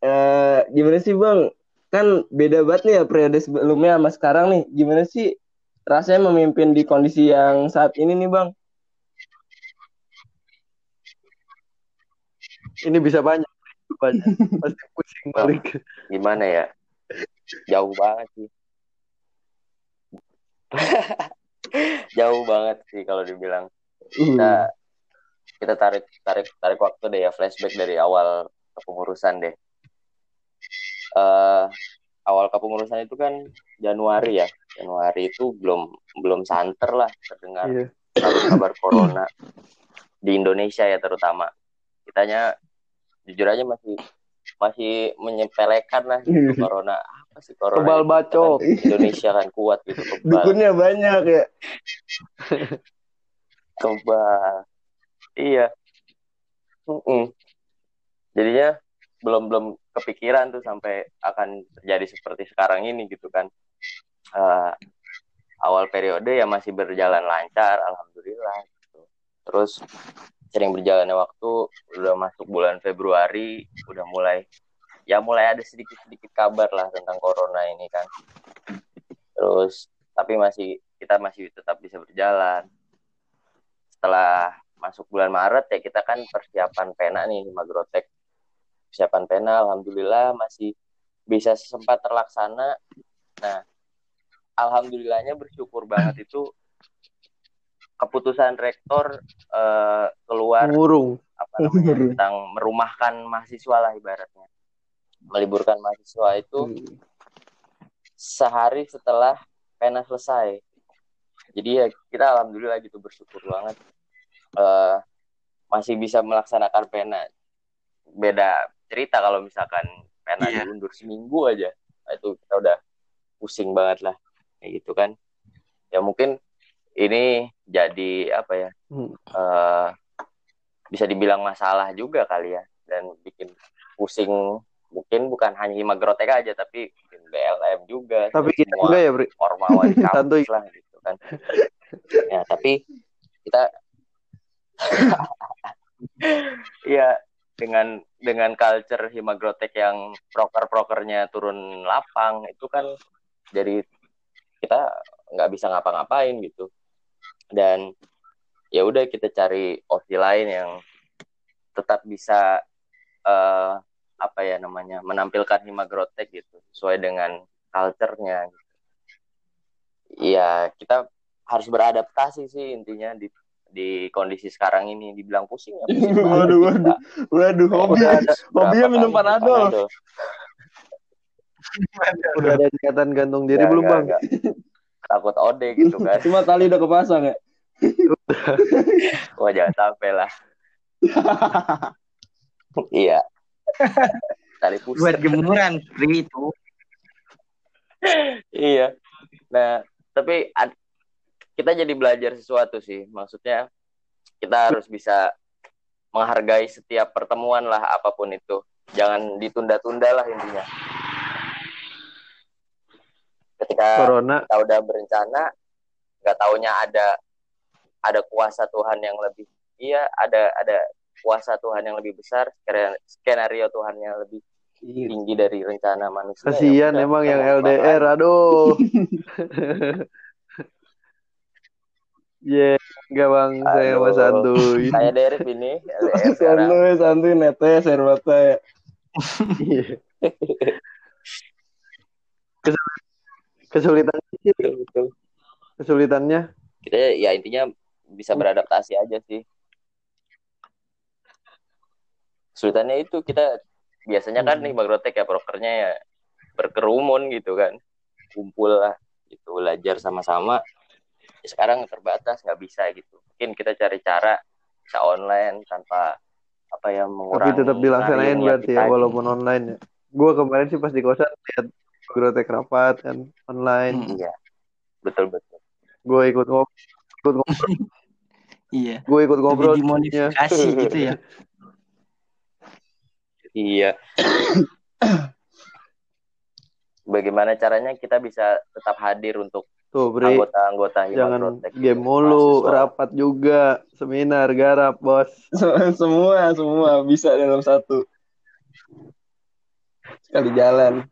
Uh, gimana sih Bang kan beda banget nih ya periode sebelumnya sama sekarang nih. Gimana sih rasanya memimpin di kondisi yang saat ini nih, Bang? Ini bisa banyak. banyak. Pasti pusing balik. Gimana ya? Jauh banget sih. Jauh banget sih kalau dibilang. Kita uh. kita tarik tarik tarik waktu deh ya flashback dari awal kepengurusan deh. Uh, awal kepengurusan itu kan Januari ya. Januari itu belum belum santer lah terdengar yeah. kabar corona di Indonesia ya terutama. Kitanya jujur aja masih masih menyepelekan lah gitu yeah. corona. Apa sih corona kebal bacok. Kan Indonesia kan kuat gitu kebal. Dukunnya banyak ya. Kebal. Iya. Mm -mm. Jadinya belum belum kepikiran tuh sampai akan terjadi seperti sekarang ini gitu kan. Uh, awal periode ya masih berjalan lancar alhamdulillah gitu. terus sering berjalannya waktu udah masuk bulan Februari udah mulai ya mulai ada sedikit sedikit kabar lah tentang corona ini kan. Terus tapi masih kita masih tetap bisa berjalan. Setelah masuk bulan Maret ya kita kan persiapan pena nih Magrotek persiapan pena alhamdulillah masih bisa sempat terlaksana. Nah alhamdulillahnya bersyukur banget itu keputusan rektor uh, keluar Murung. apa namanya tentang merumahkan mahasiswa lah ibaratnya. Meliburkan mahasiswa itu hmm. sehari setelah pena selesai. Jadi ya kita alhamdulillah gitu bersyukur banget uh, masih bisa melaksanakan pena beda cerita kalau misalkan pena yeah. diundur seminggu aja. Nah, itu kita udah pusing banget lah. Kayak gitu kan. Ya mungkin ini jadi apa ya hmm. uh, bisa dibilang masalah juga kali ya. Dan bikin pusing mungkin bukan hanya Himagrotek aja tapi bikin BLM juga. Tapi kita enggak ya Bri. ormawa di kampus lah gitu kan. Ya tapi kita ya dengan dengan culture Himagrotek yang proker-prokernya turun lapang itu kan jadi kita nggak bisa ngapa-ngapain gitu dan ya udah kita cari opsi lain yang tetap bisa uh, apa ya namanya menampilkan Himagrotek gitu sesuai dengan culture-nya. Ya kita harus beradaptasi sih intinya di di kondisi sekarang ini dibilang pusing ya. Pusing waduh waduh. Waduh hobi hobinya minum panadol, panadol. udah ada ikatan gantung diri belum bang? takut ode gitu kan. Cuma tali udah kepasang ya? Wah jangan sampai lah. Iya. Tali pusing. Buat jemuran free itu. Iya. Nah tapi kita jadi belajar sesuatu sih. Maksudnya kita harus bisa menghargai setiap pertemuan lah apa pun itu. Jangan ditunda-tunda lah intinya. Ketika Corona. kita udah berencana, nggak taunya ada ada kuasa Tuhan yang lebih iya ada ada kuasa Tuhan yang lebih besar skenario Tuhan yang lebih iya. tinggi dari rencana manusia. Kasihan ya, emang yang LDR, aduh. Iya, yeah, enggak bang, Aduh, saya mas santuy. Saya Derek ini. santuy, santuy, netes, air mata ya. Kesulitan Kesulitannya? Kita ya intinya bisa beradaptasi aja sih. Kesulitannya itu kita biasanya kan hmm. nih Bagrotek ya prokernya ya berkerumun gitu kan. Kumpul lah gitu belajar sama-sama sekarang terbatas nggak bisa gitu. Mungkin kita cari cara bisa online tanpa apa ya mengurangi tapi tetap dilaksanain berarti ya walaupun online ya. Gue kemarin sih pas di kosan lihat grotek rapat kan online. Hmm, iya. Betul betul. Gue ikut ngobrol ikut ngobrol iya. gue ikut ngobrol dimodifikasi gitu ya. Iya. Bagaimana caranya kita bisa tetap hadir untuk Tuh, Bri. Anggota-anggota Jangan game mulu, rapat juga, seminar, garap, bos. semua, semua bisa dalam satu. Sekali jalan.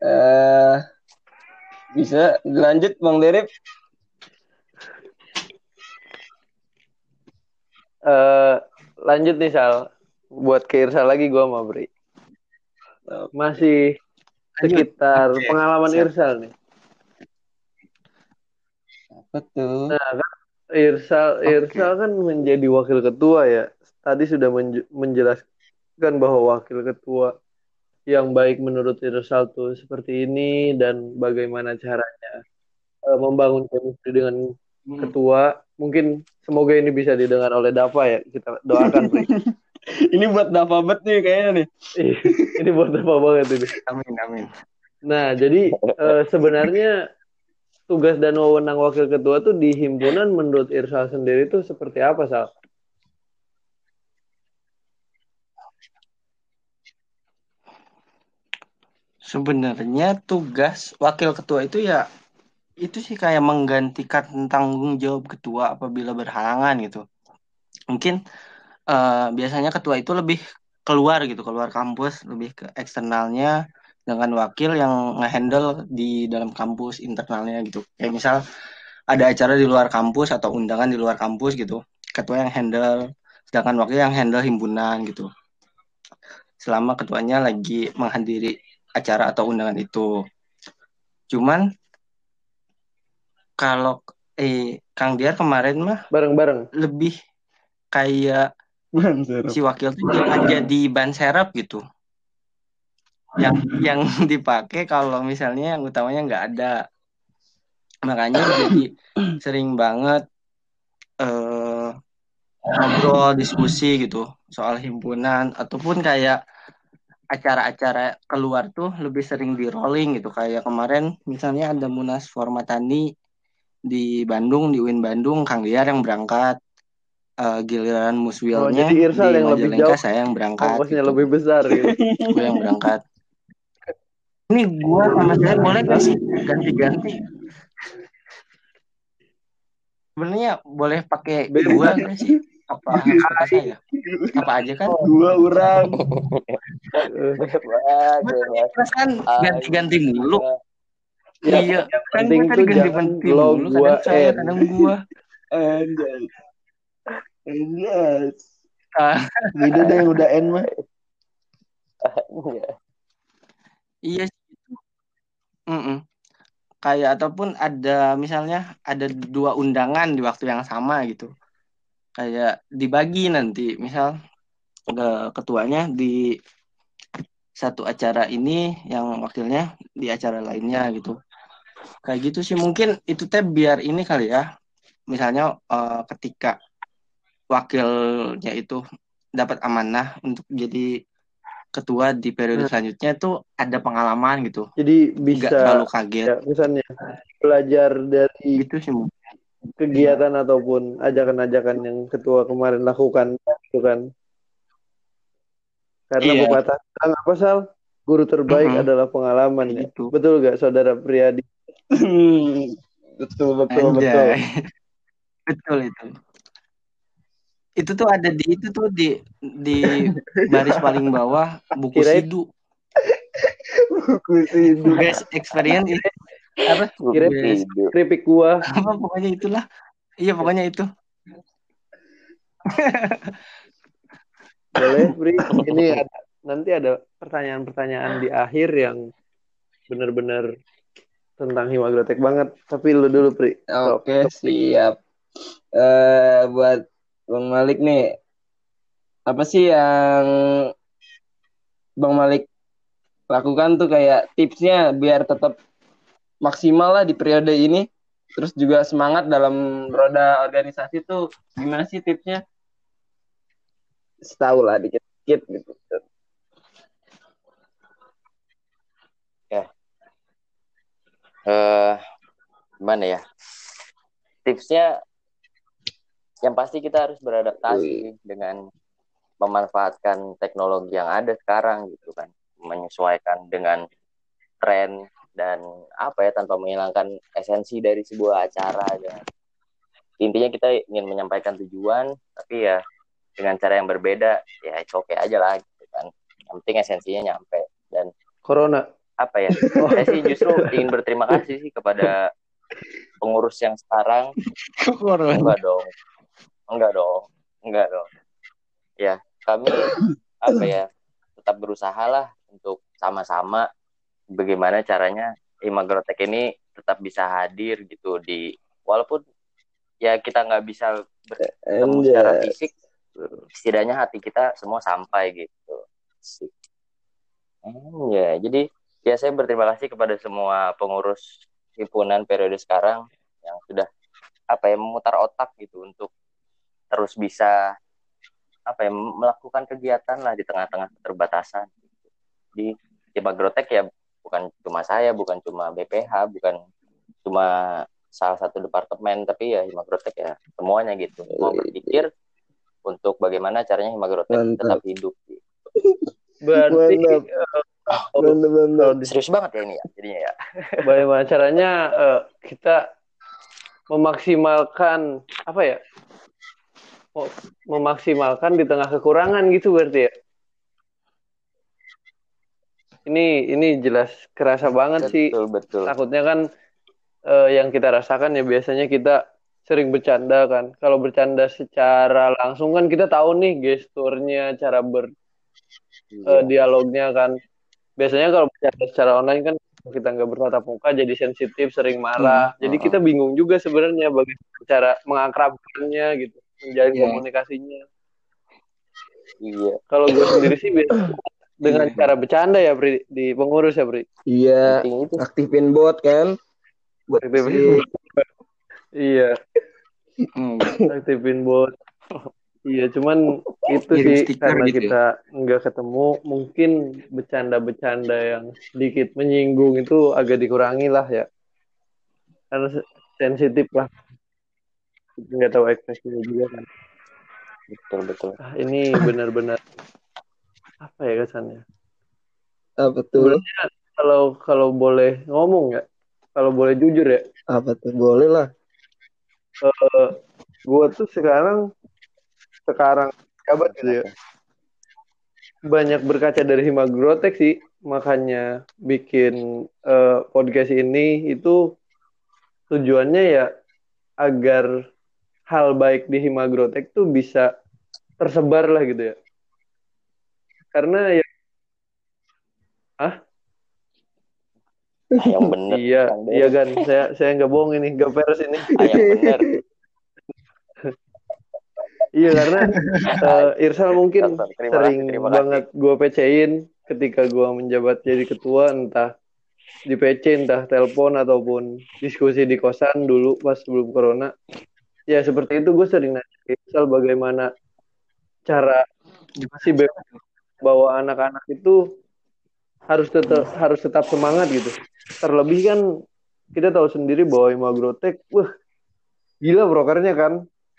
uh, bisa lanjut Bang Derip? Uh, lanjut nih Sal. Buat ke Irsa lagi gue mau Bri. Masih sekitar okay. pengalaman. Irsal nih Betul. Nah, kan Irsal okay. Irsal kan menjadi wakil ketua ya. Tadi sudah menjelaskan bahwa wakil ketua yang baik menurut Irsal tuh seperti ini dan bagaimana caranya uh, membangun chemistry dengan hmm. ketua. Mungkin semoga ini bisa didengar oleh Dava ya. Kita doakan, ini buat Dava bet nih kayaknya nih. Ini buat Dava banget ini. Amin, amin. Nah, jadi uh, sebenarnya tugas dan wewenang wakil ketua tuh di himpunan menurut Irsal sendiri tuh seperti apa Sal? Sebenarnya tugas wakil ketua itu ya itu sih kayak menggantikan tanggung jawab ketua apabila berhalangan gitu. Mungkin uh, biasanya ketua itu lebih keluar gitu, keluar kampus, lebih ke eksternalnya dengan wakil yang ngehandle di dalam kampus internalnya gitu. Kayak misal ada acara di luar kampus atau undangan di luar kampus gitu. Ketua yang handle, sedangkan wakil yang handle himpunan gitu. Selama ketuanya lagi menghadiri acara atau undangan itu. Cuman kalau eh Kang Diar kemarin mah bareng-bareng lebih kayak si wakil tuh jadi ban serap gitu yang yang dipakai kalau misalnya yang utamanya nggak ada makanya jadi sering banget eh, ngobrol diskusi gitu soal himpunan ataupun kayak acara-acara keluar tuh lebih sering di rolling gitu kayak kemarin misalnya ada munas formatani di Bandung di UIN Bandung Kang Liar yang berangkat uh, giliran muswilnya oh, jadi Irsal di yang lebih jauh saya yang berangkat gitu. lebih besar gitu. gue yang berangkat ini gua sama saya boleh gak sih? ganti-ganti. Sebenarnya boleh pakai dua gak sih? Apa apa saya apa aja kan? Dua orang. Kan ganti-ganti mulu. Ya, iya kan gue tadi ganti-ganti mulu kadang saya kadang gua. Anjay. Yes. Ah. Beda deh yang udah N mah. iya. Kayak ataupun ada misalnya ada dua undangan di waktu yang sama gitu. Kayak dibagi nanti, misal ketuanya di satu acara ini yang wakilnya di acara lainnya gitu. Kayak gitu sih mungkin itu teh biar ini kali ya. Misalnya uh, ketika wakilnya itu dapat amanah untuk jadi ketua di periode hmm. selanjutnya itu ada pengalaman gitu. Jadi bisa Gak terlalu kaget. Ya, misalnya belajar dari itu sih kegiatan ataupun ajakan-ajakan yang ketua kemarin lakukan gitu kan. Karena iya. pepatah apa sal? Guru terbaik mm -hmm. adalah pengalaman ya. Gitu. Betul gak saudara Priyadi? betul betul Anjay. betul. betul itu itu tuh ada di itu tuh di di baris paling bawah buku Kira sidu. Buku sidu. Best experience itu. Apa? Kira keripik gua apa pokoknya itulah. Iya pokoknya itu. Boleh Bri. Ini ada nanti ada pertanyaan-pertanyaan di akhir yang benar-benar tentang Himagrotek banget. Tapi lu dulu Pri oke okay, siap. Uh, buat Bang Malik nih apa sih yang Bang Malik lakukan tuh kayak tipsnya biar tetap maksimal lah di periode ini terus juga semangat dalam roda organisasi tuh gimana sih tipsnya? Setahu lah dikit-dikit gitu. Ya. Uh, gimana ya? Tipsnya yang pasti kita harus beradaptasi dengan memanfaatkan teknologi yang ada sekarang gitu kan. Menyesuaikan dengan tren dan apa ya tanpa menghilangkan esensi dari sebuah acara dan intinya kita ingin menyampaikan tujuan tapi ya dengan cara yang berbeda ya oke okay aja lah gitu kan. Yang penting esensinya nyampe. Dan corona. apa ya saya sih justru ingin berterima kasih sih kepada pengurus yang sekarang. Enggak dong Enggak dong, enggak dong. Ya, kami apa ya tetap berusaha lah untuk sama-sama bagaimana caranya Imagrotek ini tetap bisa hadir gitu di walaupun ya kita nggak bisa bertemu secara fisik setidaknya hati kita semua sampai gitu hmm, ya jadi ya saya berterima kasih kepada semua pengurus himpunan periode sekarang yang sudah apa ya memutar otak gitu untuk terus bisa apa ya melakukan kegiatan lah di tengah-tengah keterbatasan. Di di Magrotek ya bukan cuma saya bukan cuma BPH bukan cuma salah satu departemen tapi ya Himagrotek ya semuanya gitu. Mau berpikir untuk bagaimana caranya Himagrotek tetap hidup gitu. berarti uh, serius banget ya ini ya jadinya ya. Bagaimana caranya uh, kita memaksimalkan apa ya memaksimalkan di tengah kekurangan gitu berarti ya? Ini ini jelas kerasa banget betul, sih. betul takutnya kan uh, yang kita rasakan ya biasanya kita sering bercanda kan. Kalau bercanda secara langsung kan kita tahu nih gesturnya cara ber uh, dialognya kan. Biasanya kalau bercanda secara online kan kita nggak bertatap muka jadi sensitif sering marah. Hmm. jadi kita bingung juga sebenarnya bagaimana cara mengakrabkannya gitu menjalin yeah. komunikasinya. Iya. Kalau gue sendiri sih biasa dengan Iya. cara bercanda ya Bri di pengurus ya Bri Iya, itu. aktifin bot kan. Buat Aktifin si- iya Hmm. aktifin bot iya cuman itu Kirim sih karena gitu ya? kita nggak ketemu mungkin bercanda-bercanda yang sedikit menyinggung itu agak dikurangi lah ya karena se- sensitif lah nggak tahu ekspresinya juga kan Betul betul. ah, ini benar-benar apa ya kesannya apa tuh? kalau kalau boleh ngomong ya kalau boleh jujur ya Apa tuh? Boleh lah. eh gue tuh sekarang sekarang jabat gitu ya banyak berkaca dari Himagrotek sih makanya bikin eh, podcast ini itu tujuannya ya agar hal baik di Himagrotek tuh bisa tersebar lah gitu ya karena ya Ah, yang bener. iya iya kan saya saya nggak bohong ini nggak peres ini Ah, yang bener. iya karena eh, Irsal mungkin. Terima sering terima kasih. banget gue PC-in ketika gue menjabat jadi ketua entah di PC entah telepon ataupun diskusi di kosan dulu pas sebelum corona ya seperti itu gue sering nanya ke Irsal bagaimana cara si bawa anak-anak itu harus tetap harus tetap semangat gitu. Terlebih kan kita tahu sendiri bahwa Imagrotek wah gila brokernya kan?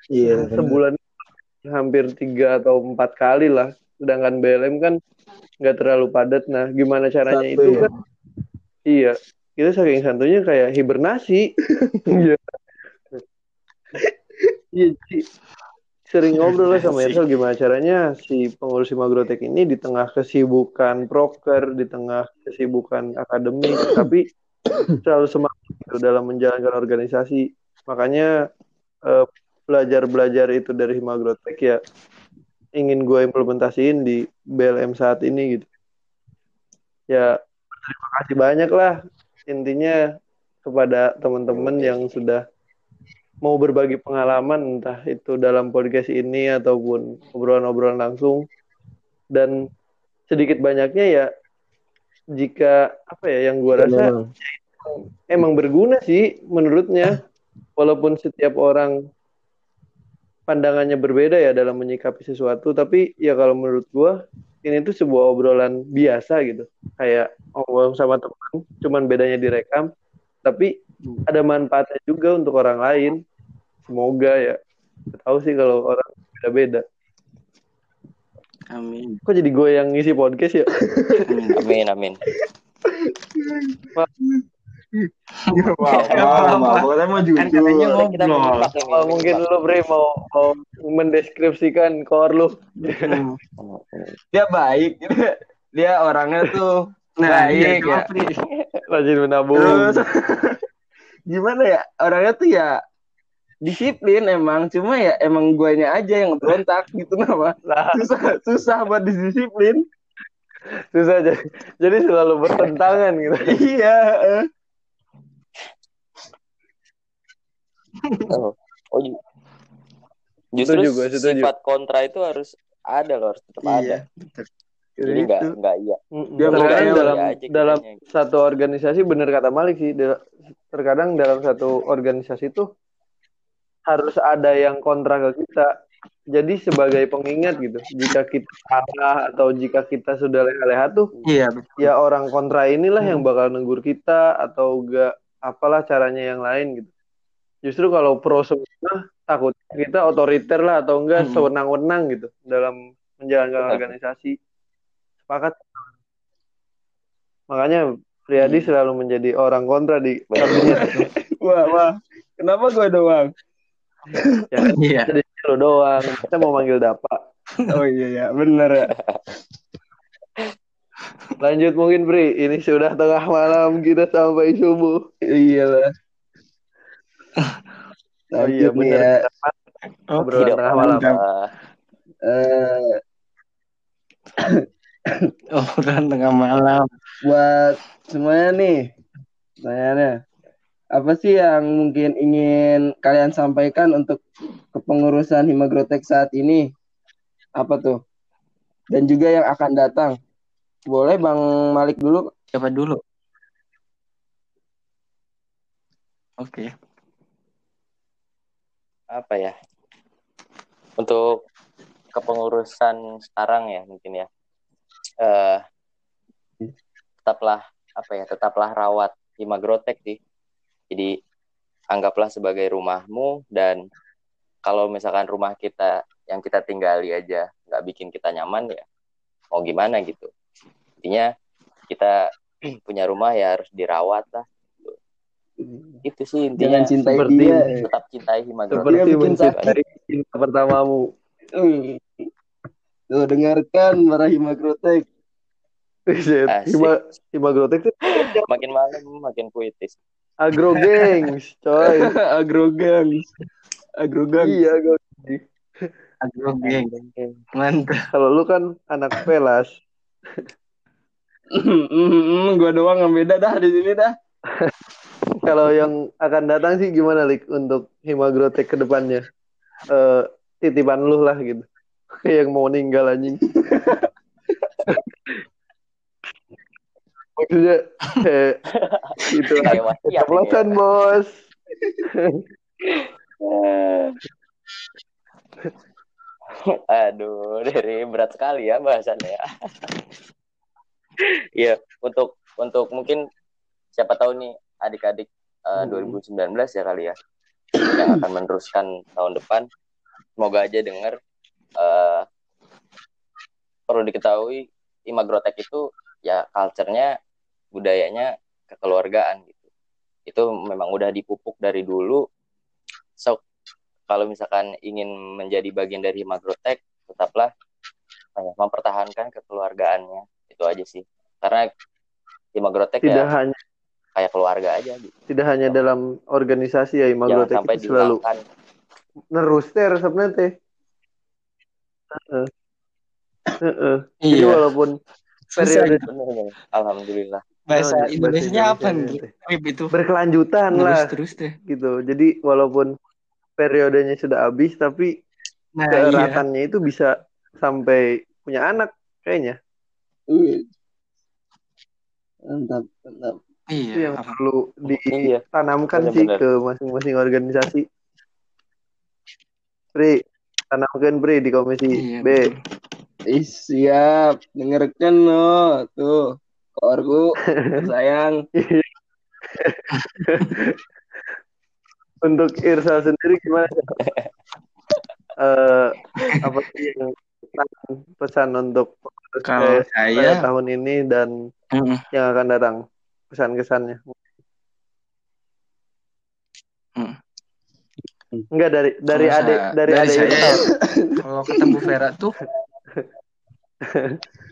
Iya. bener. sebulan hampir tiga atau empat kali lah. Sedangkan BLM kan nggak terlalu padat. Nah gimana caranya Satu itu ya? kan? Iya kita saking santunya kayak hibernasi. Iya iya sering ngobrol lah sama Irsal gimana caranya si pengurus Magrotek ini di tengah kesibukan proker di tengah kesibukan akademik tapi selalu semangat gitu dalam menjalankan organisasi. Makanya eh, belajar-belajar itu dari Himagrotek ya ingin gue implementasiin di BLM saat ini gitu. Ya terima kasih banyak lah intinya kepada teman-teman yang sudah mau berbagi pengalaman entah itu dalam podcast ini ataupun obrolan-obrolan langsung. Dan sedikit banyaknya ya jika apa ya yang gue rasa emang berguna sih menurutnya. Walaupun setiap orang pandangannya berbeda ya dalam menyikapi sesuatu tapi ya kalau menurut gua ini tuh sebuah obrolan biasa gitu. Kayak ngobrol sama teman cuman bedanya direkam tapi ada manfaatnya juga untuk orang lain semoga ya tahu sih kalau orang beda-beda Amin. kok jadi gue yang ngisi podcast ya Amin. Amin amin. Wow, wow, Pokoknya mau Kan katanya ngobrol. Oh, mungkin lu Bre mau mau mendeskripsikan core lu Hmm. Dia baik. Dia orangnya tuh Nah, baik iya, ya. Pri. rajin menabung Terus gimana ya? Orangnya tuh ya disiplin emang, cuma ya emang guanya aja yang berontak gitu nama. Lah. Susah susah buat disiplin. susah jadi jadi selalu bertentangan gitu iya. Oh, oh, ju- justru Setuju gue, setuju. sifat kontra itu harus ada loh, harus tetap ada. Iya. Jadi nggak Itu. nggak iya. Dia terkadang dalam iya aja dalam kitanya. satu organisasi benar kata Malik sih da- terkadang dalam satu organisasi itu harus ada yang kontra ke kita jadi sebagai pengingat gitu jika kita salah atau jika kita sudah leha-leha tuh Iya, ya orang kontra inilah yang bakal negur kita atau enggak apalah caranya yang lain gitu justru kalau pro semua takut kita otoriter lah atau enggak Hmm. sewenang-wenang gitu dalam menjalankan Betul. organisasi sepakat makanya Priyadi Hmm. selalu menjadi orang kontra di kabinet Wah, wah. Kenapa gue doang? ya Iya. jadi lo doang kita mau manggil Dapa Oh iya ya, bener ya. lanjut mungkin Pri ini sudah tengah malam kita sampai subuh Iya lah. oh iya benar ya. Tidak tengah malam apa-apa. Eh, Obrolan tengah malam. buat semuanya nih, pertanyaannya. Apa sih yang mungkin ingin kalian sampaikan untuk kepengurusan Himagrotek saat ini? Apa tuh? Dan juga yang akan datang. Boleh Bang Malik dulu. Siapa dulu? Oke. apa ya untuk kepengurusan sekarang ya mungkin ya eh tetaplah apa ya tetaplah rawat Himagrotek sih. Jadi anggaplah sebagai rumahmu dan kalau misalkan rumah kita yang kita tinggali aja nggak bikin kita nyaman ya mau gimana gitu. Intinya kita punya rumah ya harus dirawat lah. Itu sih intinya. Jangan cintai seperti- dia. tetap cintai Himagrotek Seperti bikin mencintai cinta pertamamu. Tuh dengarkan para Himagrotek. Hima, Himagrotek tuh makin malam makin puitis agro gengs, coy. Agrogang. Agrogang. iya, agro Agro geng. Mantap. Kalau lu kan anak pelas. Gua doang yang beda dah di sini dah. Kalau yang akan datang sih gimana, Lik, untuk Himagrotek ke depannya? Eh, titipan lu lah gitu. Kayak yang mau meninggal anjing. Maksudnya, eh, itu kayak wasiat ini ya. Ceplosan, bos. Aduh, dari berat sekali ya bahasannya ya. Iya, untuk untuk mungkin siapa tahu nih adik-adik eh, Hmm. 2019 ya kali ya yang akan meneruskan tahun depan. Semoga aja dengar eh, perlu diketahui Imagrotek itu ya culture-nya budayanya kekeluargaan gitu. Itu memang udah dipupuk dari dulu. So kalau misalkan ingin menjadi bagian dari Himagrotek, tetaplah ya, mempertahankan kekeluargaannya. Itu aja sih. Karena Himagrotek Tidak ya hanya kayak keluarga aja gitu. tidak hanya dalam organisasi ya sampai itu selalu dihilangkan. neruster sebenarnya teh. Heeh. Jadi Iya. walaupun Susah. periode Bener-bener. Alhamdulillah. Bahasa Oh, Indonesia bahasa apa Indonesia. nih? Rip itu. berkelanjutan Terus lah terus deh. gitu. Jadi walaupun periodenya sudah habis tapi Nah, iya. keeratannya itu bisa sampai punya anak kayaknya. Mantap, mantap. Itu Iya. yang perlu Iya. ditanamkan sih Benar-benar. ke masing-masing organisasi. Pri, tanamkan Pri di komisi Iya, B. Ih, siap. Dengarkan lo. Tuh. Korku. Sayang. Untuk Irsa sendiri gimana? Eh apa sih yang pesan, pesan untuk Kalau saya, tahun ini dan Mm-mm. yang akan datang pesan-kesannya? Hmm. Enggak dari dari Kalau adik dari, dari adik saya ya, kalau ketemu Vera tuh,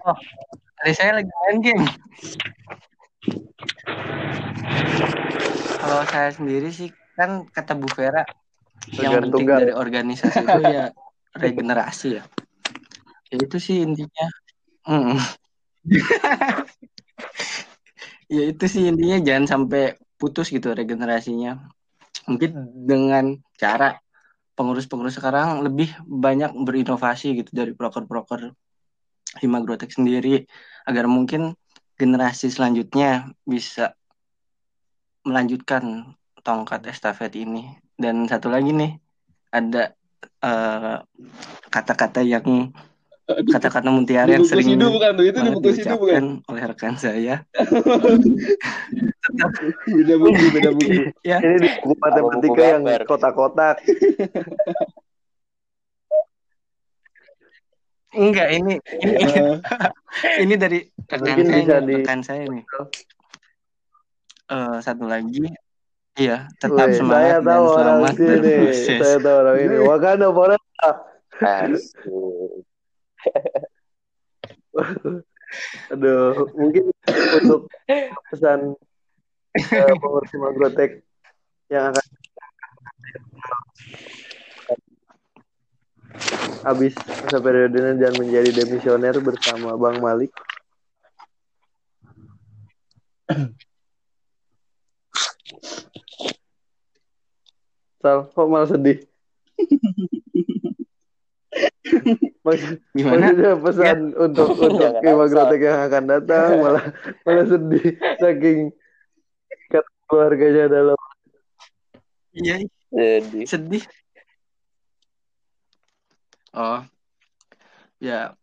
oh, dari saya lagi main game. Kalau saya sendiri sih kan kata Bu Vera yang Tergantung penting Gal. dari organisasi itu ya regenerasi ya. Ya itu sih intinya. Mm. ya itu sih intinya jangan sampai putus gitu regenerasinya. Mungkin dengan cara pengurus-pengurus sekarang lebih banyak berinovasi gitu dari proker-proker Himagrotek sendiri agar mungkin generasi selanjutnya bisa melanjutkan tongkat estafet ini. Dan satu lagi nih ada eh, kata-kata yang kata-kata mutiara yang sering sidu bukan tuh? Itu buku sidu bukan? oleh rekan saya. Beda buku, beda buku. Ya, Ini di buku matematika yang kotak-kotak. enggak ini ini Eh, ini dari rekan Mungkin saya bisa nih, di- rekan saya nih. Eh, satu lagi, iya tetap Wih, semangat saya dan tahu orang selamat sini. berproses. Saya tahu orang ini. Wakanda Forever. Aduh, mungkin untuk pesan eh, pengurus Magrotek yang akan habis masa periodenya dan menjadi demisioner bersama Bang Malik. Sal, kok malah sedih? Maksud- Gimana? Maksudnya pesan untuk untuk Jangan Ima asal. Grotek yang akan datang malah malah sedih saking keluarganya dalam Iya, Jadi sedih. Oh, ya,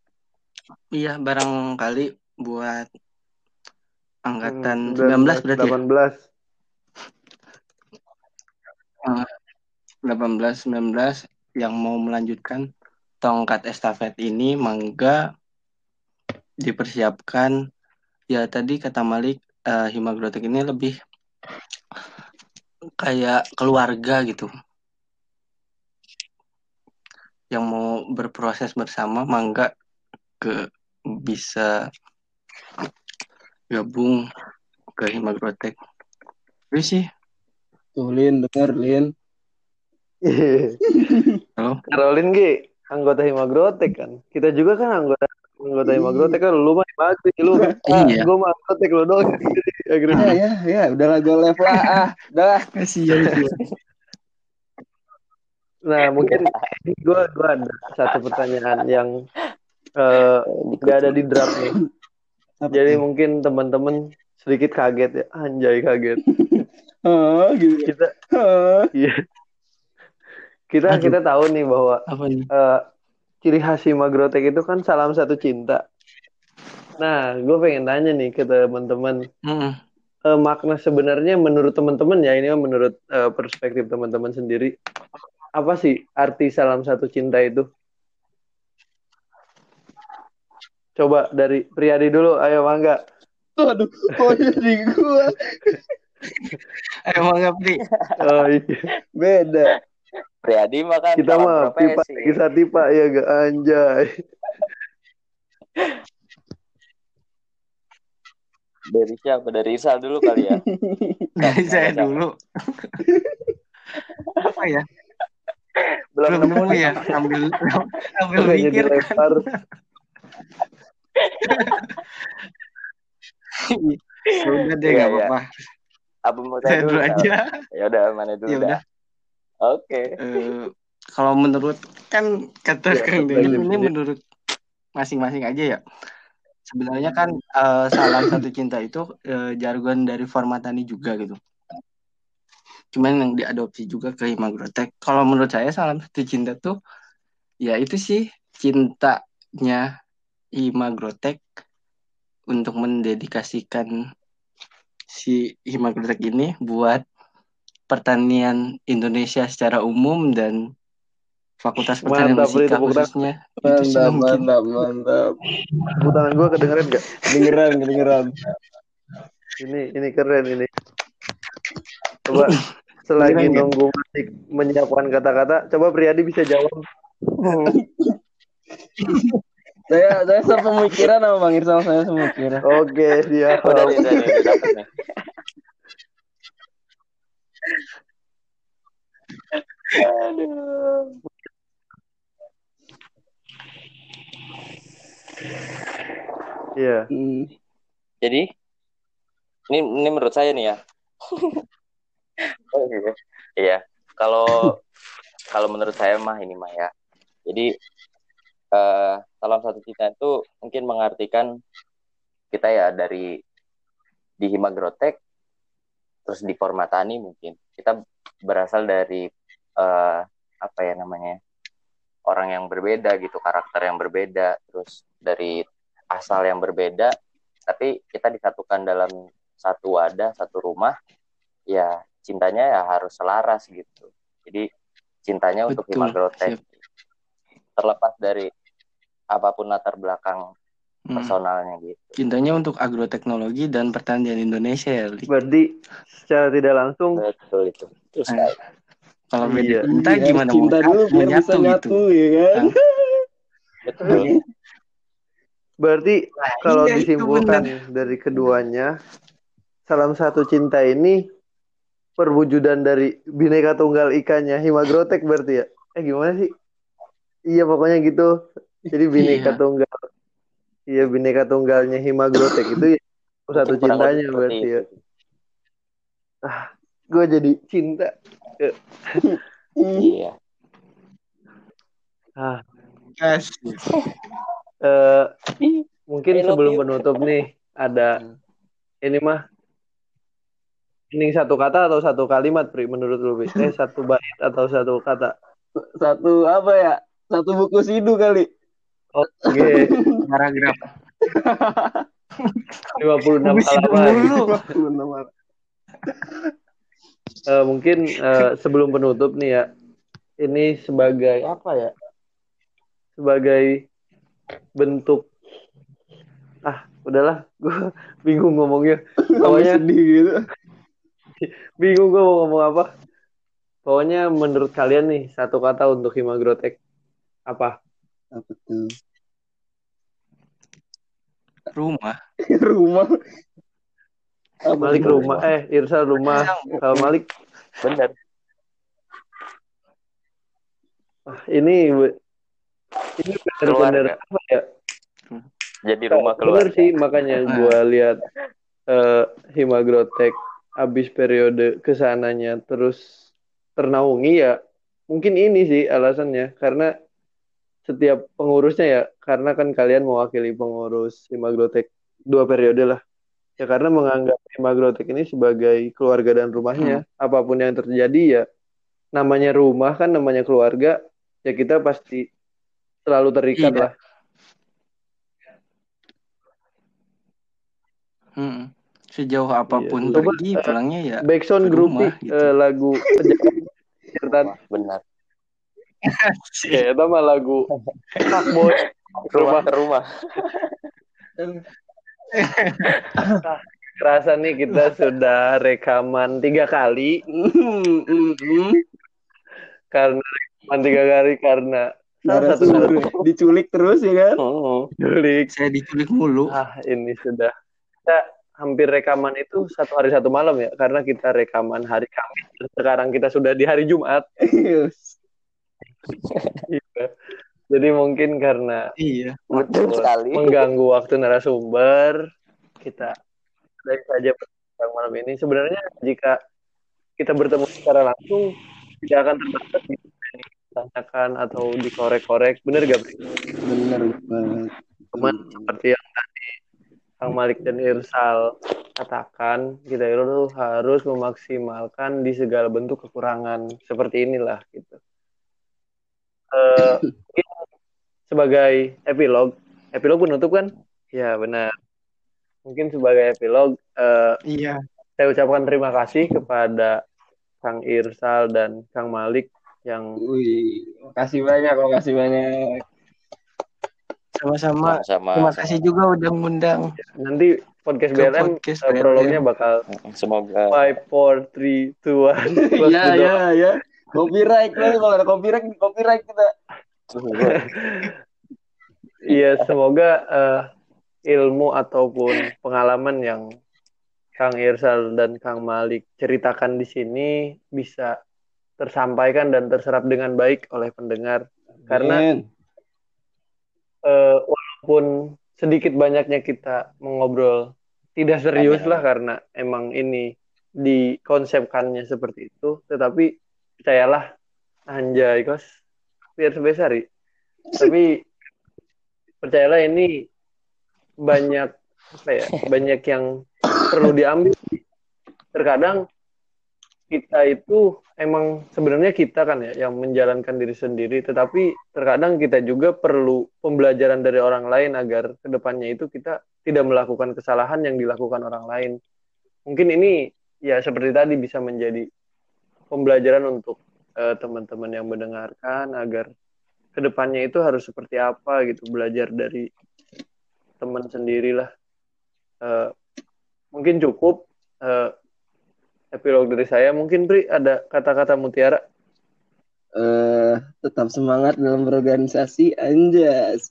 iya barangkali buat angkatan 19 berarti ya? 18 18 19 yang mau melanjutkan tongkat estafet ini mangga dipersiapkan. Ya tadi kata Malik eh, Himagrotek ini lebih kayak keluarga gitu. Yang mau berproses bersama mangga ke bisa gabung ke Himagrotek. Itu sih. Tuh Lin, denger Lin. Halo? Caroline G anggota Himagrotek kan kita juga kan anggota anggota Himagrotek kan lu mah Himagri lu Iya. gue mah Grotek lu dong akhirnya Ya, ya, ya, udahlah gue live lah. Ah, udah. kasihan sih Nah, mungkin gue gua ada satu pertanyaan yang eh, nggak ada di draft nih. Jadi mungkin teman-teman sedikit kaget ya, anjay kaget. Oh, gitu. Kita Oh. iya. Kita Aduh. kita tahu nih bahwa apa nih eh, ciri khas Magrotek itu kan salam satu cinta. Nah, gue pengen tanya nih ke teman-teman Mm-mm. eh, makna sebenarnya menurut teman-teman ya ini menurut eh, perspektif teman-teman sendiri apa sih arti salam satu cinta itu? Coba dari Priyadi dulu, ayo mangga. Aduh, oh jadi gua emang nggak Pri Oh, iya. beda. Priadi mah kan Kita mah pipa kisah tipa ya gak anjay. Dari siapa? Dari Irsal dulu kali ya. dari saya dulu apa ya Belum belum nemu ya ambil ambil Makanya mikir kan dilempar. Ya udah deh Iya, nggak iya. apa-apa Apa mau saya saya dulu aja Ya udah mana dulu ya dah. udah Oke. Eh, kalau menurut kan kata Ya, Kang Denny ini menurut masing-masing aja ya. Sebenarnya kan eh, salam satu cinta itu eh, jargon dari Formatani juga gitu. Cuman yang diadopsi juga ke Himagrotek kalau menurut saya salam satu cinta tuh ya itu sih cintanya Himagrotek untuk mendedikasikan si Himagrotek ini buat pertanian Indonesia secara umum dan Fakultas Pertanian Mantap, Fisika khususnya itu Mantap, mungkin mantap, mantap. Tepuk tangan gue kedengeran gak? Kedengeran, kedengeran. Ini ini keren ini. Coba selagi Keren, ya? nunggu Manik menyiapkan kata-kata, coba Priyadi bisa jawab. Saya saya sepemikiran sama Bang Irsal, saya sepemikiran. Oke, siap. Oh, dari dari udah dapet nih. Aduh. Iya. Hmm. Jadi ini ini menurut saya nih ya. Oh, iya. Iya. Kalau kalau menurut saya mah ini mah ya. Jadi eh salam satu cinta itu mungkin mengartikan kita ya dari di Himagrotek terus di Formatani mungkin. Kita berasal dari eh apa ya namanya orang yang berbeda gitu karakter yang berbeda terus dari asal yang berbeda. Tapi kita disatukan dalam satu wadah satu rumah ya cintanya ya harus selaras gitu. Jadi cintanya untuk Betul, Himagrotek siap. terlepas dari apa pun latar belakang Hmm. personalnya gitu. Cintanya untuk agroteknologi dan pertanian Indonesia ya. Berarti secara tidak langsung betul itu. Terus Eh, kalau beda Iya. cinta Iya, gimana cinta mau, dulu biar bisa nyatu gitu. nyatu ya kan. betul. Berarti Nah, kalau iya, disimpulkan dari keduanya salam satu cinta ini perwujudan dari bineka tunggal ikannya Himagrotek berarti ya? Eh gimana sih? Iya pokoknya gitu. Jadi bineka Iya. tunggal iya bineka tunggalnya Himagrotek itu ya satu cintanya berarti ya itu. gue jadi cinta Hmm. iya ah Kasih. Eh, mungkin sebelum you. penutup nih ada ini mah ini satu kata atau satu kalimat Pri menurut lu? Eh satu bait atau satu kata? Satu apa ya? Satu buku sidu kali. Oke, Paragraf. 56 Habis itu halaman. Eh, mungkin eh, sebelum penutup nih ya, ini sebagai apa ya? Sebagai bentuk ah udahlah, gue bingung ngomongnya. Pokoknya Pokoknya sedih gitu. bingung gue mau ngomong apa. Pokoknya menurut kalian nih satu kata untuk Himagrotek apa? Apa tuh? Rumah. Rumah. Apa Malik rumah, eh Irsal rumah. Kalau Malik Bener. ah, ini ini benar-benar apa ya? Jadi rumah Bener keluarga. sih makanya gue lihat eh Himagrotek abis periode ke sananya terus ternaungi ya mungkin ini sih alasannya karena setiap pengurusnya ya karena kan kalian mewakili pengurus Himagrotek dua periode lah ya karena menganggap Himagrotek ini sebagai keluarga dan rumahnya apa pun yang terjadi ya namanya rumah kan namanya keluarga ya kita pasti selalu terikat Iya. lah Mm. Sejauh apa pun Coba, pergi eh, pulangnya ya. Backsound rumah, gitu. eh, lagu Cerita Benar. Ya itu mah lagu Fuckboy Rumah ke rumah. Kerasa nih kita sudah rekaman tiga kali karena rekaman tiga kali karena salah satu Narasumber diculik terus ya kan? Hmm. Julik. Saya diculik mulu. Ah ini sudah kita hampir rekaman itu satu hari satu malam ya karena kita rekaman hari Kamis sekarang kita sudah di hari Jumat. Iya. Jadi mungkin karena Iya. Betul sekali. mengganggu waktu narasumber kita dari saja berbincang malam ini sebenarnya jika kita bertemu secara langsung tidak akan terbatas ditanyakan atau dikorek-korek bener gak Bri? Bener banget. cuman seperti yang tadi Kang Malik dan Irsal katakan kita itu harus memaksimalkan di segala bentuk kekurangan seperti inilah gitu Eh, mungkin sebagai epilog epilog penutup kan ya benar mungkin sebagai epilog eh, Iya. saya ucapkan terima kasih kepada Kang Irsal dan Kang Malik yang Wih, makasih banyak, makasih banyak. Sama-sama. Sama-sama. Terima kasih juga udah ngundang. nanti podcast Ke BLM podcast eh, prolognya bakal Semoga five four three two one close Iya, the door. iya, iya. Copyright nih, kalau ada copyright, copyright kita. Iya, semoga eh, ilmu ataupun pengalaman yang Kang Irsal dan Kang Malik ceritakan di sini bisa tersampaikan dan terserap dengan baik oleh pendengar. Karena eh, walaupun sedikit banyaknya kita mengobrol tidak serius Amin. lah karena emang ini dikonsepkannya seperti itu, tetapi percayalah anjay kos. Biar sebesar tapi percayalah ini banyak apa ya banyak yang perlu diambil. Terkadang kita itu emang sebenarnya kita kan ya yang menjalankan diri sendiri. Tetapi terkadang kita juga perlu pembelajaran dari orang lain agar ke depannya itu kita tidak melakukan kesalahan yang dilakukan orang lain. Mungkin ini ya seperti tadi bisa menjadi pembelajaran untuk eh, teman-teman yang mendengarkan agar ke depannya itu harus seperti apa gitu belajar dari teman sendirilah. Eh, mungkin cukup eh, epilog dari saya. Mungkin Pri ada kata-kata mutiara? Eh tetap semangat dalam berorganisasi anjas.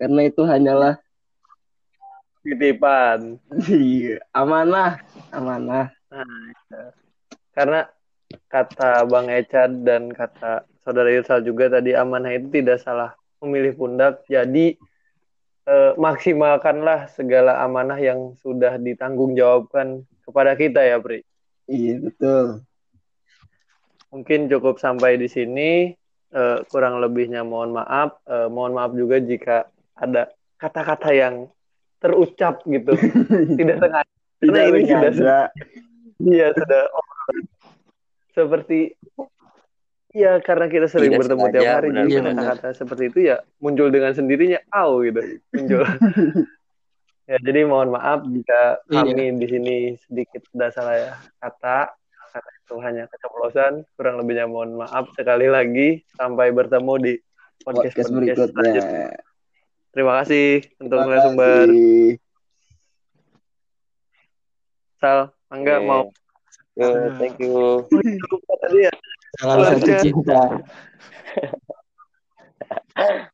Karena itu hanyalah titipan. Iya, amanah amanah. Karena kata Bang Echad dan kata saudara Irsal juga tadi amanah itu tidak salah memilih pundak. Jadi eh, maksimalkanlah segala amanah yang sudah ditanggung jawabkan kepada kita ya Pri. Iya betul. Mungkin cukup sampai di sini. Uh, kurang lebihnya mohon maaf. Uh, mohon maaf juga jika ada kata-kata yang terucap gitu, tidak sengaja. Karena ini sudah iya sudah seperti Iya, karena kita sering Tidak bertemu tiap hari benar, jadi kata-kata seperti itu ya muncul dengan sendirinya, au gitu, muncul. ya, jadi mohon maaf jika iya. kami di sini sedikit ada salah kata, karena itu hanya keceplosan. Kurang lebihnya mohon maaf sekali lagi. Sampai bertemu di podcast, podcast, podcast berikutnya. Terima kasih untuk narasumber. Sal, Angga okay. mau. Yeah, thank you. Ya. Salam satu cinta.